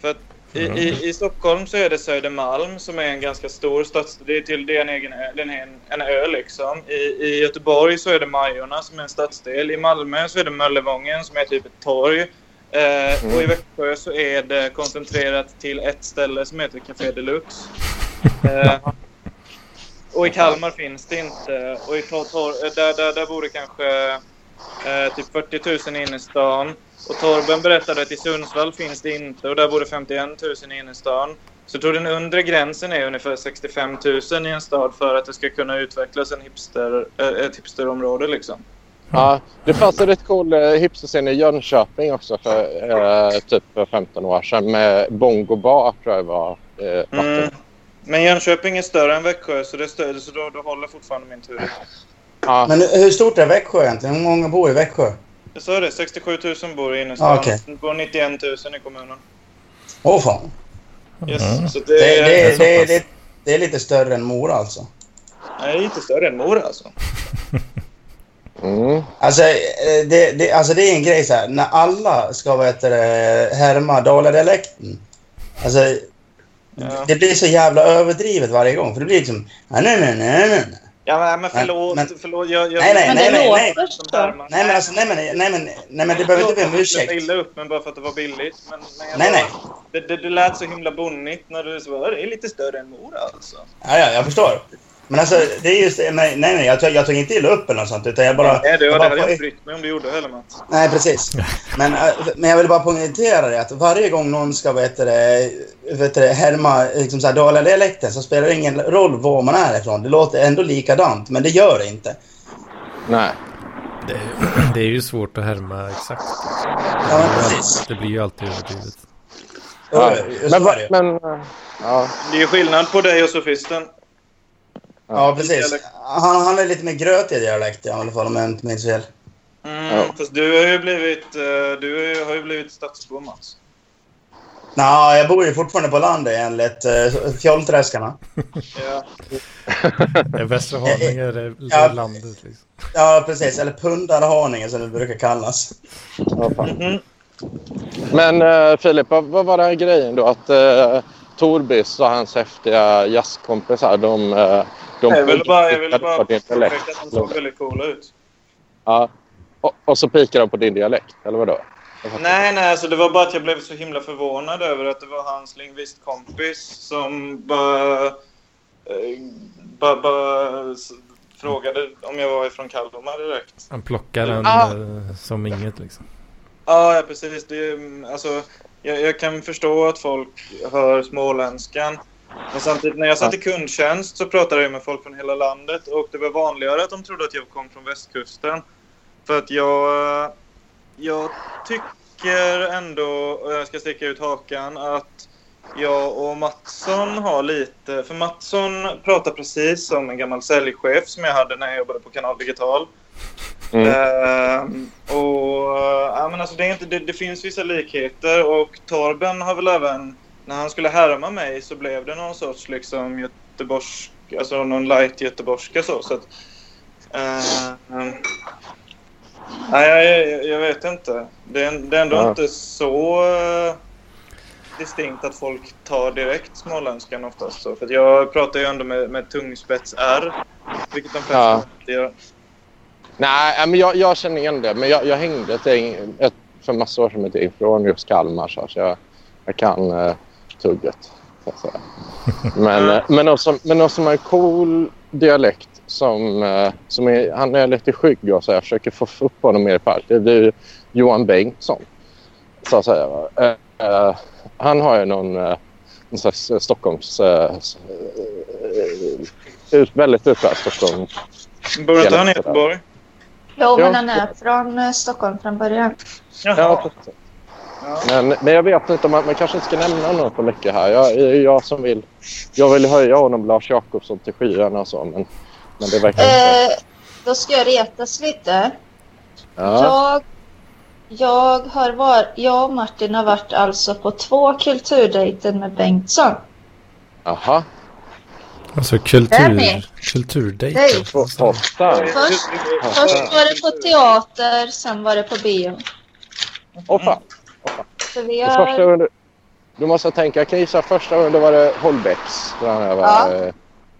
För i, i, I Stockholm så är det Södermalm som är en ganska stor stadsdel. Det är till det är en egen ö, den är en, en ö liksom. I, I Göteborg så är det Majorna som är en stadsdel. I Malmö så är det Möllevången som är typ ett torg. Eh, Och i Växjö så är det koncentrerat till ett ställe som heter Café Deluxe. Eh, och i Kalmar finns det inte. Och i tor, tor, där, där, där bor det kanske eh, typ 40 000 inne i stan. Och Torben berättade att i Sundsvall finns det inte och där bor det 51 000 inne i stan. Så jag tror den undre gränsen är ungefär 65 000 i en stad för att det ska kunna utvecklas en hipster, eh, ett hipsterområde liksom. Ja, det fanns en rätt cool eh, hipsterscen i Jönköping också för eh, typ för 15 år sedan med Bongo Bar tror jag var. Eh. Mm. Men Jönköping är större än Växjö så, det är större, så då, då håller fortfarande min tur. Ja, Men hur stort är Växjö egentligen? Hur många bor i Växjö? Jag sa det, 67 000 bor i innerstan. Ah, okej. Det bor 91 000 i kommunen. Åh fan. Yes. Mm. Så det, Det, är, det, är det, det, det är lite större än Mora alltså. Nej, inte större än Mora alltså. Mm. Alltså eh, det, det, alltså det är en grej så här, när alla ska vad heter det, härma Daladialekten. Alltså, Ja. det blir så jävla överdrivet varje gång. För det blir liksom... Nej, nej, nej, nej, nej. Ja, men, förlåt. Men- förlåt jag, jag, Nej, nej, Men nej, det nej, nej. så. Nej, men alltså, nej, men, nej, men, nej, men det behöver inte be om Jag ursäkt. illa upp, men bara för att det var billigt. Men, men jag Nej, bara, nej. Det, det, det lät så himla bonnigt när du sa det är lite större än Mora alltså. Ja, ja, jag förstår. Men alltså, det är just. Nej, nej, jag, tog, jag tog inte illa upp eller något sånt. Utan jag bara... Nej, det, jag hade jag inte brytt mig om du gjorde heller, Mats. Nej, precis. Men, äh, men jag vill bara poängtera det att varje gång någon ska vet det, vet det, härma liksom så här, Daladialekten så spelar det ingen roll var man är ifrån. Det låter ändå likadant, men det gör det inte. Nej. Det, det är ju svårt att härma exakt. Ja, men precis. Det blir ju alltid överdrivet. Ja. Men, men äh, ja, Det är ju skillnad på dig och sofisten. Ja, precis. Han, han är lite mer grötig dialekt i alla fall om jag inte minns fel. Mm, Ja. Fast du har ju blivit, eh, du har ju blivit stadsbo, Mats. Nej, jag bor ju fortfarande på landet enligt uh, Fjollträskarna. Ja. Västra Haninge är det Ja. landet liksom. Ja, precis. Eller Pundarhaninge som det brukar kallas. ja, fan. Mhm. Men äh, Filip, vad, vad var den här grejen då? Att äh, Torbis och hans häftiga jazzkompisar, de... Äh, de Jag ville bara, jag ville pikade bara påpeka att de såg väldigt coola ut. Ja. Och, och så pikar de på din dialekt, eller vadå? Nej, nej, alltså det var bara att jag blev så himla förvånad över att det var hans lingvistkompis som bara, eh, bara, bara frågade om jag var ifrån Kalmar direkt. Han plockar den Ah. eh, som inget liksom. Ja, ja precis. Det, är, alltså, jag, jag kan förstå att folk hör småländskan. Men samtidigt när jag satt i kundtjänst så pratade jag med folk från hela landet och det var vanligare att de trodde att jag kom från västkusten. För att jag, jag tycker ändå, och jag ska sticka ut hakan, att jag och Mattsson har lite... För Mattsson pratar precis som en gammal säljchef som jag hade när jag jobbade på Kanal Digital. Mm. Ehm, och, ja, men alltså det, är inte, det, det finns vissa likheter och Torben har väl även, när han skulle härma mig så blev det någon sorts liksom göteborgsk, alltså någon light göteborgska så. så att, ehm, nej, jag, jag, vet inte. Det är, det är ändå Ja. inte så eh, distinkt att folk tar direkt småländskan oftast. Så, för jag pratar ju ändå med, med tungspets-R, vilket de flesta Ja. inte gör. Nej, men jag, jag känner igen det. Men jag, jag hängde ett, ett, för massa år sedan med ett från just Kalmar. Så jag, jag kan uh, tugget. Så att säga. Men, eh, men, någon som, men någon som har en cool dialekt som, eh, som är, han är lite skygg och så jag försöker få upp honom mer i park. Det ju Johan Bengtsson. Så att säga. eh, han har ju någon, uh, någon slags Stockholms... Uh, ut, väldigt utbredd Stockholm. Bor inte han i Göteborg? Jo, Ja. men han är från Stockholm från början. Ja, Jaha. precis. Men, men jag vet inte om man, man kanske inte ska nämna någon för mycket här. Jag, jag, jag som vill, jag vill höja honom, Lars Jakobsson, till skyarna och så. Men, men det verkar inte... Eh, då ska jag retas lite. Ja. Jag, jag, har varit, jag och Martin har varit alltså på två kulturdejter med Bengtsson. Aha. Alltså kultur, kulturdejter. Först, först var det på teater, sen var det på bio. Åh fan. Så vi Det första har... under, du måste tänka, jag kan gissa första gången då var det Holbecks. var, Ja. eh,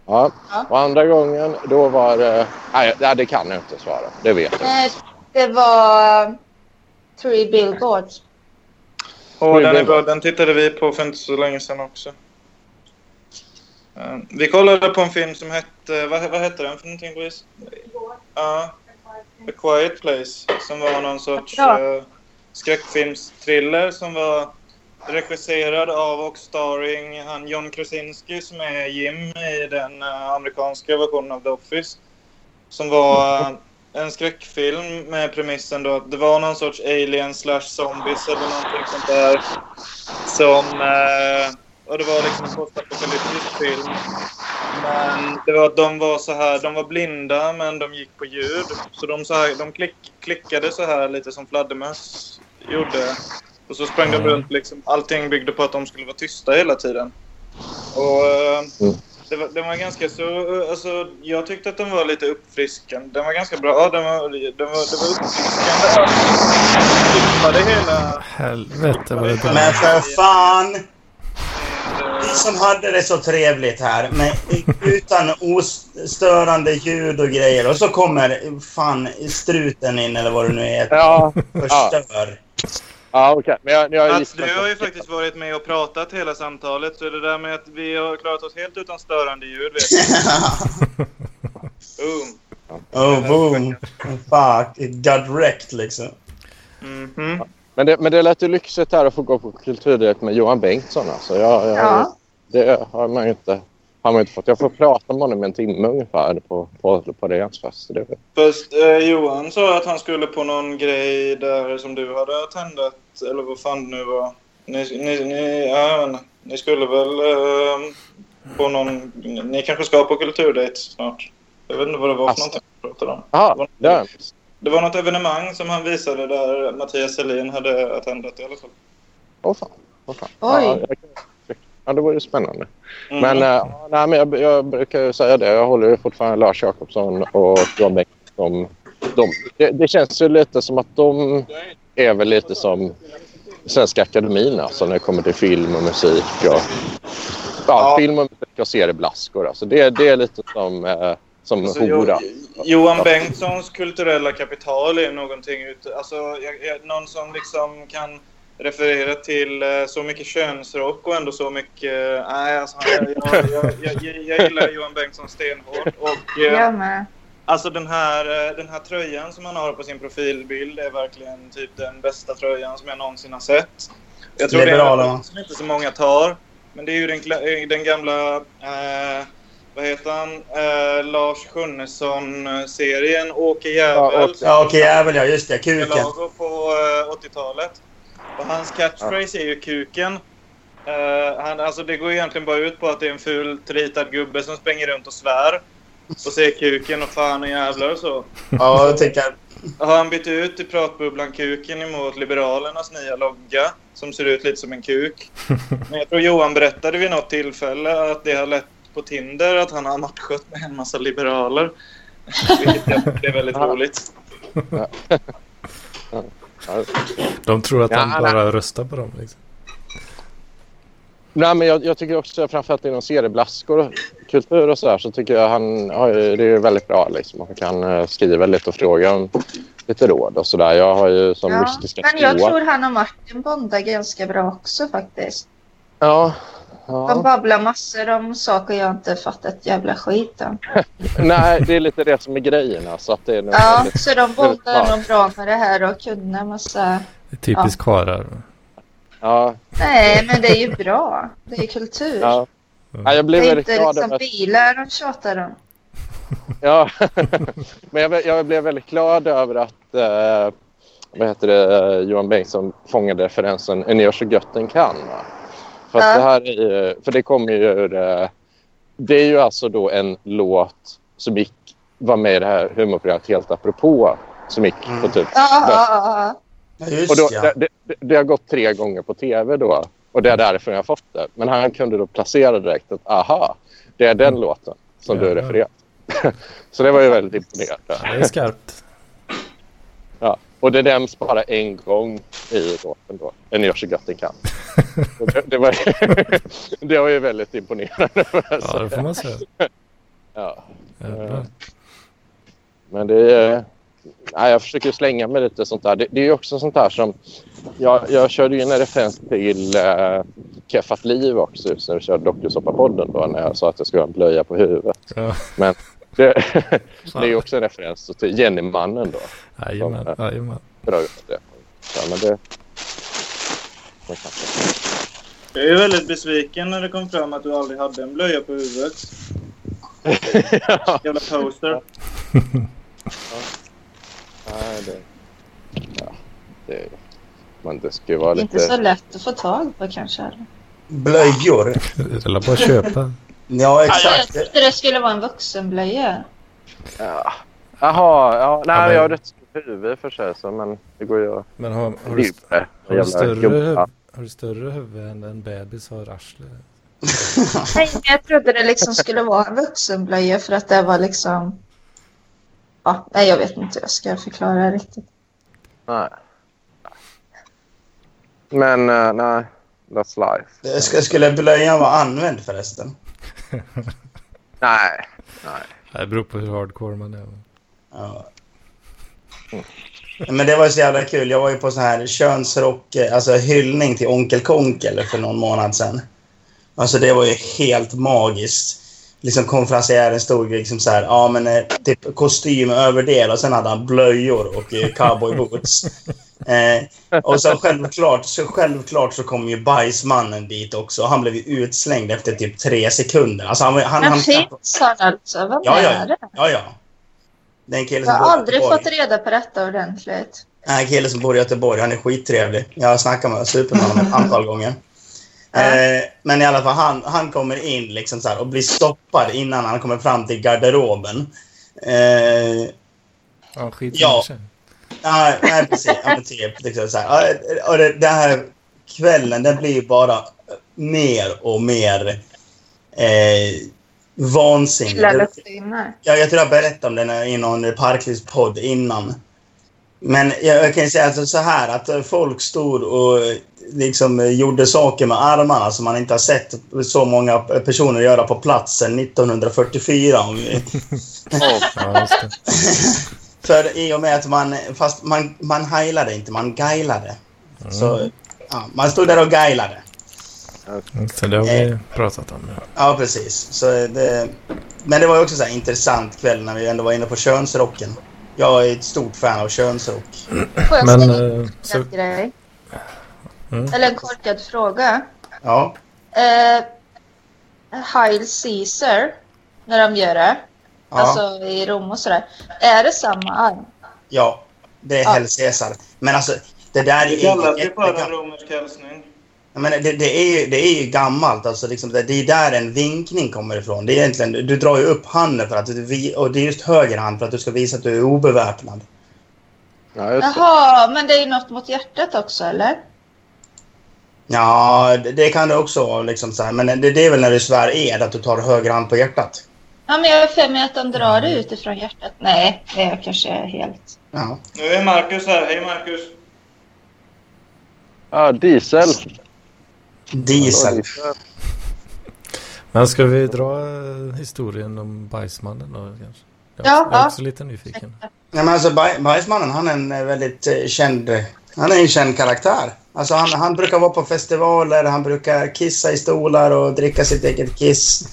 ja. Ja. Och andra gången då var det... Nej, nej, det kan jag inte svara. Det vet jag. Nej, det var Three Billboards. Och den är bra. Den tittade vi på för inte så länge sedan också. Eh, Vi kollade på en film som hette... Vad, vad hette den för någonting, Louise? Ja. A Quiet Place. Som var någon sorts Ja. uh, skräckfilmstriller som var regisserad av och starring han John Krasinski som är Jim i den eh, amerikanska versionen av The Office. Som var eh, en skräckfilm med premissen då att det var någon sorts alien slash zombies eller någonting sånt där. Som... Eh, och det var liksom en postapokalyptisk film. Men det var att de var så här, de var blinda men de gick på ljud. Så de, så här, de klick, klickade så här lite som fladdermöss gjorde. Och så sprang de Mm. runt liksom. Allting byggde på att de skulle vara tysta hela tiden. Och eh, Mm. det, var, det var ganska så, alltså jag tyckte att den var lite uppfriskande. Den var ganska bra. Den var, den var, det var uppfriskande det hela. Helvete vad det. Men för fan! Som hade det så trevligt här, med, utan ostörande ljud och grejer. Och så kommer fan struten in, eller vad det nu är, Ja, förstör. ja okej. Men jag, jag Mats, du har ju faktiskt varit med och pratat hela samtalet. Så det där med att vi har klarat oss helt utan störande ljud, vet du. Boom. oh, boom. Fuck. It got wrecked, liksom. Mhm. Men det, men det lät ju lyxigt här att få gå på kulturdirekt med Johan Bengtsson. Alltså. Jag, jag, Ja. Det har man ju inte, har man inte fått. Jag får prata med honom en timme ungefär på, på, på deras fest. Det, Först eh, Johan sa att han skulle på någon grej där som du hade tändat. Eller vad fan det nu var. Ni, ni, ni, ja, ni skulle väl eh, på någon... Ni kanske ska på kulturdejt snart. Jag vet inte vad det var för Alltså. någonting han pratade om. Jaha, där. Det var något evenemang som han visade där Mattias Selin hade attendat i alla fall. Åh fan. Åh fan. Oj. Ja, jag, ja, det ju spännande. Mm. Men, äh, nej, men jag, jag brukar säga det. Jag håller fortfarande Lars Jakobsson och Johan Bengtsson. De, det, det känns ju lite som att de är väl lite som Svenska Akademin alltså, när det kommer till film och musik. Och, ja. Film och musik och serieblaskor. Alltså, det, det är lite som, eh, som Alltså, hora. Jo- Johan Bengtssons kulturella kapital är någonting ute... Alltså, jag, jag, någon som liksom kan referera till eh, så mycket könsrock och ändå så mycket... Nej, alltså, jag, jag, jag, jag, gillar Johan Bengtsson stenhårt. Och, eh, Jag med. Alltså den här, eh, den här tröjan som han har på sin profilbild är verkligen typ den bästa tröjan som jag någonsin har sett. Jag tror det är en som inte så många tar. Men det är ju den, eh, den gamla, eh, vad heter han, eh, Lars Sjunnesson-serien Åke Ja, Jävel. Åke- Ja, okej, jävel ja. Just det. Kuken. På eh, 80-talet. Och hans catchphrase är ju kuken. Eh, han, alltså det går egentligen bara ut på att det är en fult ritad gubbe som springer runt och svär. Och säger kuken och fan och jävlar och så. Ja, jag tänker... Har han bytt ut i pratbubblan kuken emot Liberalernas nya logga som ser ut lite som en kuk. Men jag tror Johan berättade vid något tillfälle att det har lett på Tinder att han har matchat med en massa liberaler. Vilket jag tycker är väldigt roligt. Ja. De tror att Ja, han nej. bara röstar på dem. Liksom. Nej, men jag, jag tycker också framförallt inom serieblaskor och kultur och sådär så tycker jag han det är väldigt bra liksom. Han kan eh, skriva lite och fråga om lite råd och sådär. Jag har ju som Ja. mystiska Men jag tror han och Martin bondar ganska bra också faktiskt. Ja. De ja. babblar massor om saker jag inte fattat ett jävla skit om. Nej, det är lite det som är grejen. Alltså, att det är Ja, väldigt- så de bondar bra. nog bra med det här och kunna massa... Det är typiskt karlar. Ja, Nej, men det är ju bra. Det är kultur. ja. ja, jag Det blev är väldigt inte glad liksom över att bilar de tjatar om. Ja, men jag, jag blev väldigt glad över att eh, vad heter det, eh, Johan Bengtsson fångade referensen En gör så gött den kan. Va? För, att Ja. det här är, ju- för det kommer ju ur, eh, Det är ju alltså då en låt som gick, var med i det här humorprogrammet Helt apropå som gick på typ... Ja, ja, ja. Ja, Och då, det, det, det har gått tre gånger på tv då. Och det är därför jag har fått det. Men han kunde då placera direkt att aha, det är den låten som du refererar. Så det var ju väldigt imponerande. Det är skarpt. Ja. Och det nämns bara en gång i låten då. En gör så den kan. Det, det, var, det var ju väldigt imponerande. Ja, det får man säga. Ja. Jävlar. Men det är... Nej, jag försöker slänga mig lite sånt där. Det, det är också sånt där som... Jag, jag körde ju en referens till uh, Keffat liv också när vi körde dokusåpapodden då när jag sa att jag skulle ha en blöja på huvudet. Ja. Men det, det är ju också en referens till Jennymannen då. Jajamän. Jajamän. Drar ut det. Ja, men det... Men kanske. Jag är väldigt besviken när det kom fram att du aldrig hade en blöja på huvudet. ja. Jävla poster. Nej, det... Ja, det... Men det ska ju vara Inte så lite... lätt att få tag på kanske. Blöjor. Det är bara att köpa. Ja, Jag exakt. trodde det skulle vara en vuxenblöja. Ja. Jaha, ja, nej, Ja, men- jag har rätt stort huvud för sig, så, men det går ju att Men har, har, du, har, du större, gubbar. huv- har du större huvud än en bebis har arsle? Nej, jag trodde det liksom skulle vara en vuxenblöja för att det var liksom... Ja, nej, jag vet inte hur jag ska förklara det riktigt. Nej. Men eh, nej, that's life. Skulle blöjan vara använd förresten? Nej, nej. Det beror på hur hardcore man är. Ja. Men det var så jävla kul. Jag var ju på så här könsrock, alltså hyllning till Onkel Konkel för någon månad sedan. Alltså det var ju helt magiskt. Liksom konferencieren stod liksom så här, ja men eh, typ kostym över det och sen hade han blöjor och eh, cowboyboots. Eh, och så självklart, så självklart så kom ju bajsmannen dit också. Han blev ju utslängd efter typ tre sekunder. Alltså han, han, Men han, finns han alltså? Vad Ja, ja. är det? Ja, ja. Det är en kille Jag som har bor i aldrig fått reda på detta ordentligt. Nej, en kille som bor i Göteborg. Han är skittrevlig. Jag har snackat med super med honom ett antal gånger. Eh, men i alla fall, han, han kommer in liksom så här och blir stoppad innan han kommer fram till garderoben. Eh, Ja, skit Ja. Ja, nej, precis. Ja, men typ, liksom så här. Och det, det här kvällen, den blir bara mer och mer eh, vansinnig. Gillar Det- luftsinne. Ja, jag tror jag berättade om den i någon Parklivspodd innan. Men jag, jag kan ju säga alltså så här att folk stod och liksom gjorde saker med armarna som man inte har sett så många personer göra på platsen 1944. Om vi-. För i och med att man, fast man, man heilade inte, man gailade. Så ja, man stod där och gailade. Så det har vi pratat om. Ja, precis. Så det, men det var också så här intressant kväll när vi ändå var inne på könsrocken. Jag är ett stort fan av könsrock. Får jag Men säga eh, en så, grej? Mm. Eller en korkad fråga. Ja. Eh, Heil Caesar, när de gör det, Ja. alltså i Rom och sådär. Är det samma arm? Ja, det är Ja. Hell Caesar. Men alltså, det där är Det kallas ju jättegam- romersk hälsning. Menar, det, det, är ju, det är ju gammalt. Alltså, liksom, det, det är där en vinkning kommer ifrån. Det är egentligen, du drar ju upp handen för att du, och det är just höger hand för att du ska visa att du är obeväpnad. Ja. Jaha, men det är ju något mot hjärtat också, eller? Ja, det, det kan det också vara. Liksom, så här. Men det, det är väl när du svär ed att du tar höger hand på hjärtat. Ja, men jag har för mig att de drar det utifrån hjärtat. Nej, det är kanske helt... Ja. Nu är Marcus här. Hej Marcus. Ja, diesel. Diesel. Men ska vi dra eh, historien om bajsmannen då kanske? Jag, Ja, jag är också lite nyfiken. Ja, men alltså, Baj- Bajsmannen, han är en eh, väldigt eh, känd... Han är en känd karaktär. Alltså, han, han brukar vara på festivaler, han brukar kissa i stolar och dricka sitt eget kiss.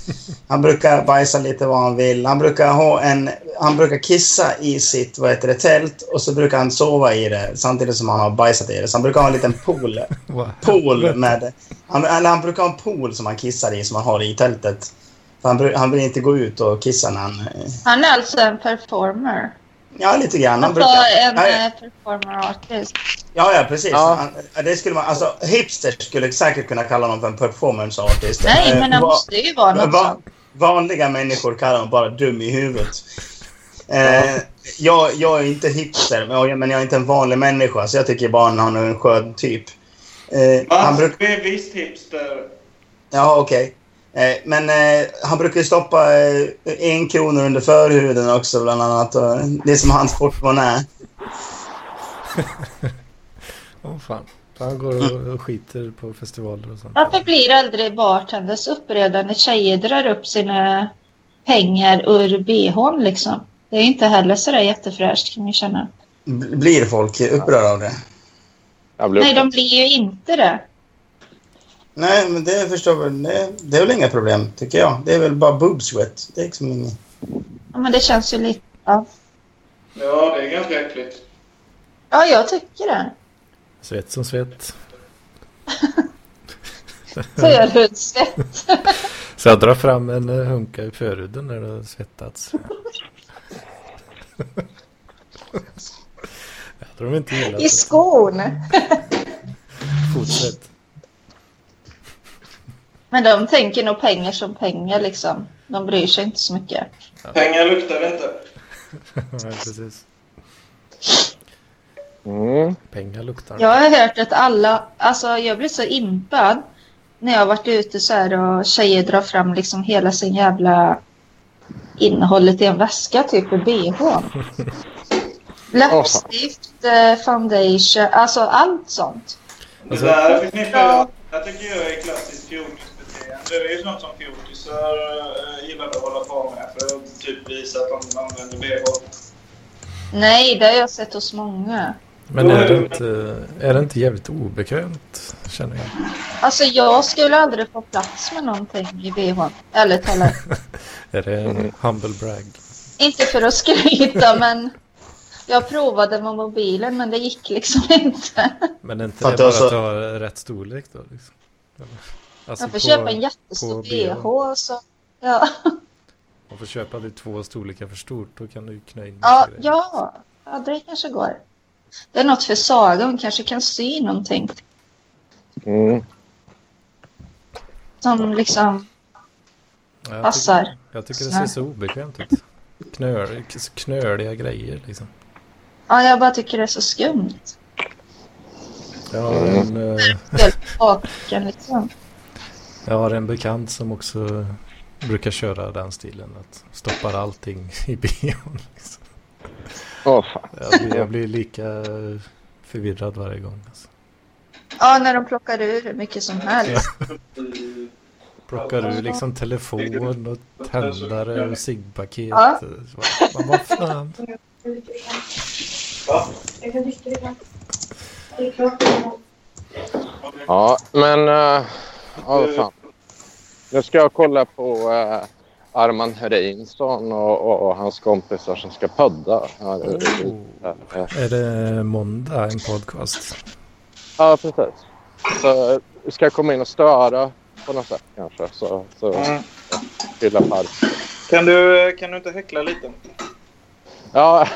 Han brukar bajsa lite vad han vill. Han brukar, ha en, han brukar kissa i sitt vad heter det, tält och så brukar han sova i det samtidigt som han har bajsat i det. Så han brukar ha en liten pool, pool med... Han, eller han brukar ha en pool som han kissar i, som han har i tältet. För han, han vill inte gå ut och kissa när han... eh, Han är alltså en performer. Ja, lite grann. Han Alltså brukar, en Ja, eh, performer artist. Ja, ja, precis. Ja. Han, det skulle man, alltså, hipsters skulle säkert kunna kalla honom för en performance artist. Nej, Eh, men det va- måste ju vara något va-. Vanliga människor kallar honom bara dum i huvudet. Eh, jag, jag är inte hipster, men jag, men jag är inte en vanlig människa, så jag tycker bara han är en skön typ. Eh, han Mats, bruk, du är visst hipster. ja, okej. Eh, men eh, han brukar ju stoppa eh, en kronor under förhuden också, bland annat. Och det är som hans portmonnä. Åh fan. Han går och, och skiter på festivaler och sånt. Varför blir aldrig bartenders upprörda när tjejer drar upp sina pengar ur bhn liksom? Det är inte heller sådär jättefräscht kan man känna. B- Blir folk upprörda av det? Nej, de blir ju inte det. Nej, men det förstår väl. Det, det är väl inga problem, tycker jag. Det är väl bara boob sweat. Det är liksom inget... Ja, men det känns ju lite... Ja, Ja, det är ganska äckligt. ja jag tycker det. Svett som svett. Förhudsvett. Så jag drar fram en eh, hunka i förhuden när det har svettats. jag tror de inte gillar I skon. Fotsvett. Men de tänker nog pengar som pengar liksom. De bryr sig inte så mycket. Pengar luktar inte. Ja, precis. Mm. Pengar luktar. Jag har hört att alla, alltså jag blir så impad när jag har varit ute så här och tjejer drar fram liksom hela sin jävla innehållet i en väska, typ i bh. Läppstift, eh, foundation, alltså allt sånt. Det där förknippar jag. Jag tycker jag är klassiskt fjortisbeteende. Det är ju sånt som fjortisar äh, gillar att hålla på med för att typ visa att de använder bh. Nej, det har jag sett hos många. Men är det, inte, är det inte jävligt obekvämt, känner jag? Alltså jag skulle aldrig få plats med någonting i bh. Ärligt talat. Är det en humble brag? Inte för att skryta men jag provade med mobilen men det gick liksom inte. Men är inte det att bara att ha rätt storlek då? Liksom? Alltså Jag får på- köpa en jättestor bh så... Ja, Man får köpa det två storlekar för stort, då kan du knö in ja, grejer. ja, ja, det kanske går. Det är något för Saga, hon kanske kan sy någonting Mm. som liksom Ja, jag passar. Tycker, jag tycker det ser så obekvämt ut. Knöl, knöliga grejer liksom. Ja, jag bara tycker det är så skumt. Jag har en, eh, Helt baken liksom. Jag har en bekant som också brukar köra den stilen. Att stoppar allting i bion. Liksom. Åh, fan. Jag, blir, jag blir lika förvirrad varje gång. Alltså. Ja, när de plockar ur hur mycket som helst. Plockar ur liksom telefon och tändare och ciggpaket. Ja. Vad fan. Ja, men... Uh, ja, vad fan. Nu ska jag kolla på uh, Arman Hreinsson och, och, och hans kompisar som ska podda. Ja, det, Oh. uh, Är det måndag en podcast? ja precis. Så ska jag komma in och störa på något sätt kanske. Så, så Mm. fylla park. Kan, du, kan du inte häckla lite? Ja,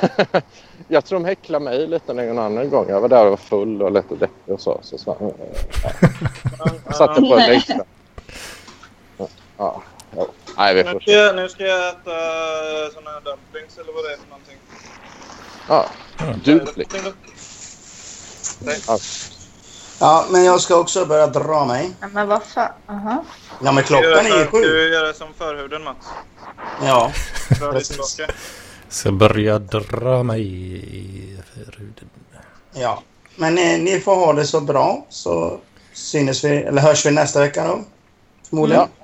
jag tror de häcklade mig lite någon annan gång. Jag var där och var full och lite deppig och så. så, så ja. Jag satte på en extra. Ja, ja. Nej, vi Nu får ska, se. jag, nu ska jag äta såna här dumplings eller vad det är för någonting. Ja, dumpling. då? Ja. Ja, men jag ska också börja dra mig. Ja, men vad fan. Aha. Ja, men Ska klockan är ju Ska sju. du göra som förhuden Mats? Ja, Dra dig Precis. tillbaka. Så börja dra mig i ruden. ja. Men eh, ni får ha det så bra så synes vi, eller hörs vi nästa vecka då. Förmodligen. Det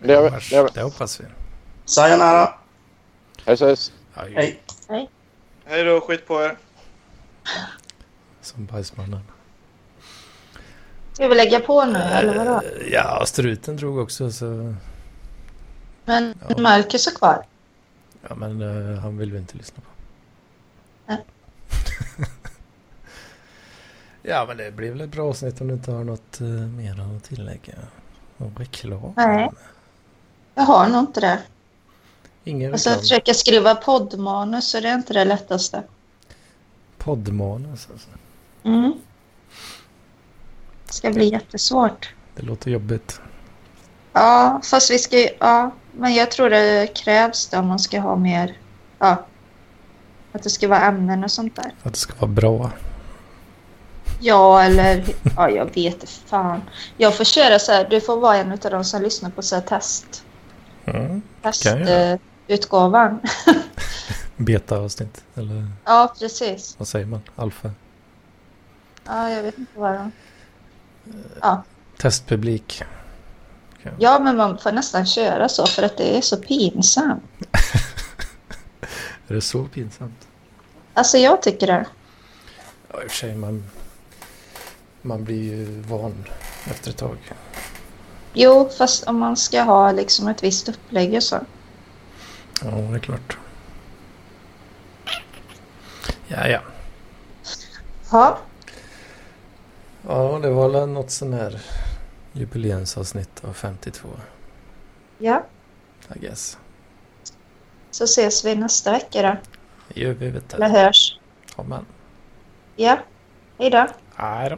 gör vi. Det gör vi. Det hoppas vi. Sayonara. Hej, ses. Aj, Hej. Hej då, skit på er. Som bajsmannen. Ska vi lägga på nu eller vadå? Eh, Ja, struten drog också så... Men Ja. Marcus är kvar. Ja, men eh, han vill vi inte lyssna på. Nej. ja, men det blir väl ett bra avsnitt om du inte har något uh, mer att tillägga. Och reklam. Nej. Jag har nog inte det. Ingen Alltså att försöka skriva poddmanus så det är inte det lättaste. Poddmanus alltså. Mm. Det ska bli jättesvårt. Det låter jobbigt. Ja, fast vi ska. Ja, men jag tror det krävs det om man ska ha mer... Ja. Att det ska vara ämnen och sånt där. Att det ska vara bra. Ja, eller... Ja, jag vet fan. Jag får köra så här. Du får vara en av de som lyssnar på så här test... Mm. Göra. Testutgåvan. Beta-avsnitt. Eller ja, precis. vad säger man? Alfa. Ja, jag vet inte vad de... Ja. Testpublik. ja, men man får nästan köra så för att det är så pinsamt. Är det så pinsamt? Alltså, jag tycker det. Ja, i och för sig. Man, man blir ju van efter ett tag. Jo, fast om man ska ha liksom ett visst upplägg och så. Ja, det är klart. Ja, ja. Ja, Ja, det var väl något sån här jubileumsavsnitt av 52. ja. I guess. Så ses vi nästa vecka då. Det gör vi vet Eller du. hörs. Ja, men. Ja. Hej då. Nej då.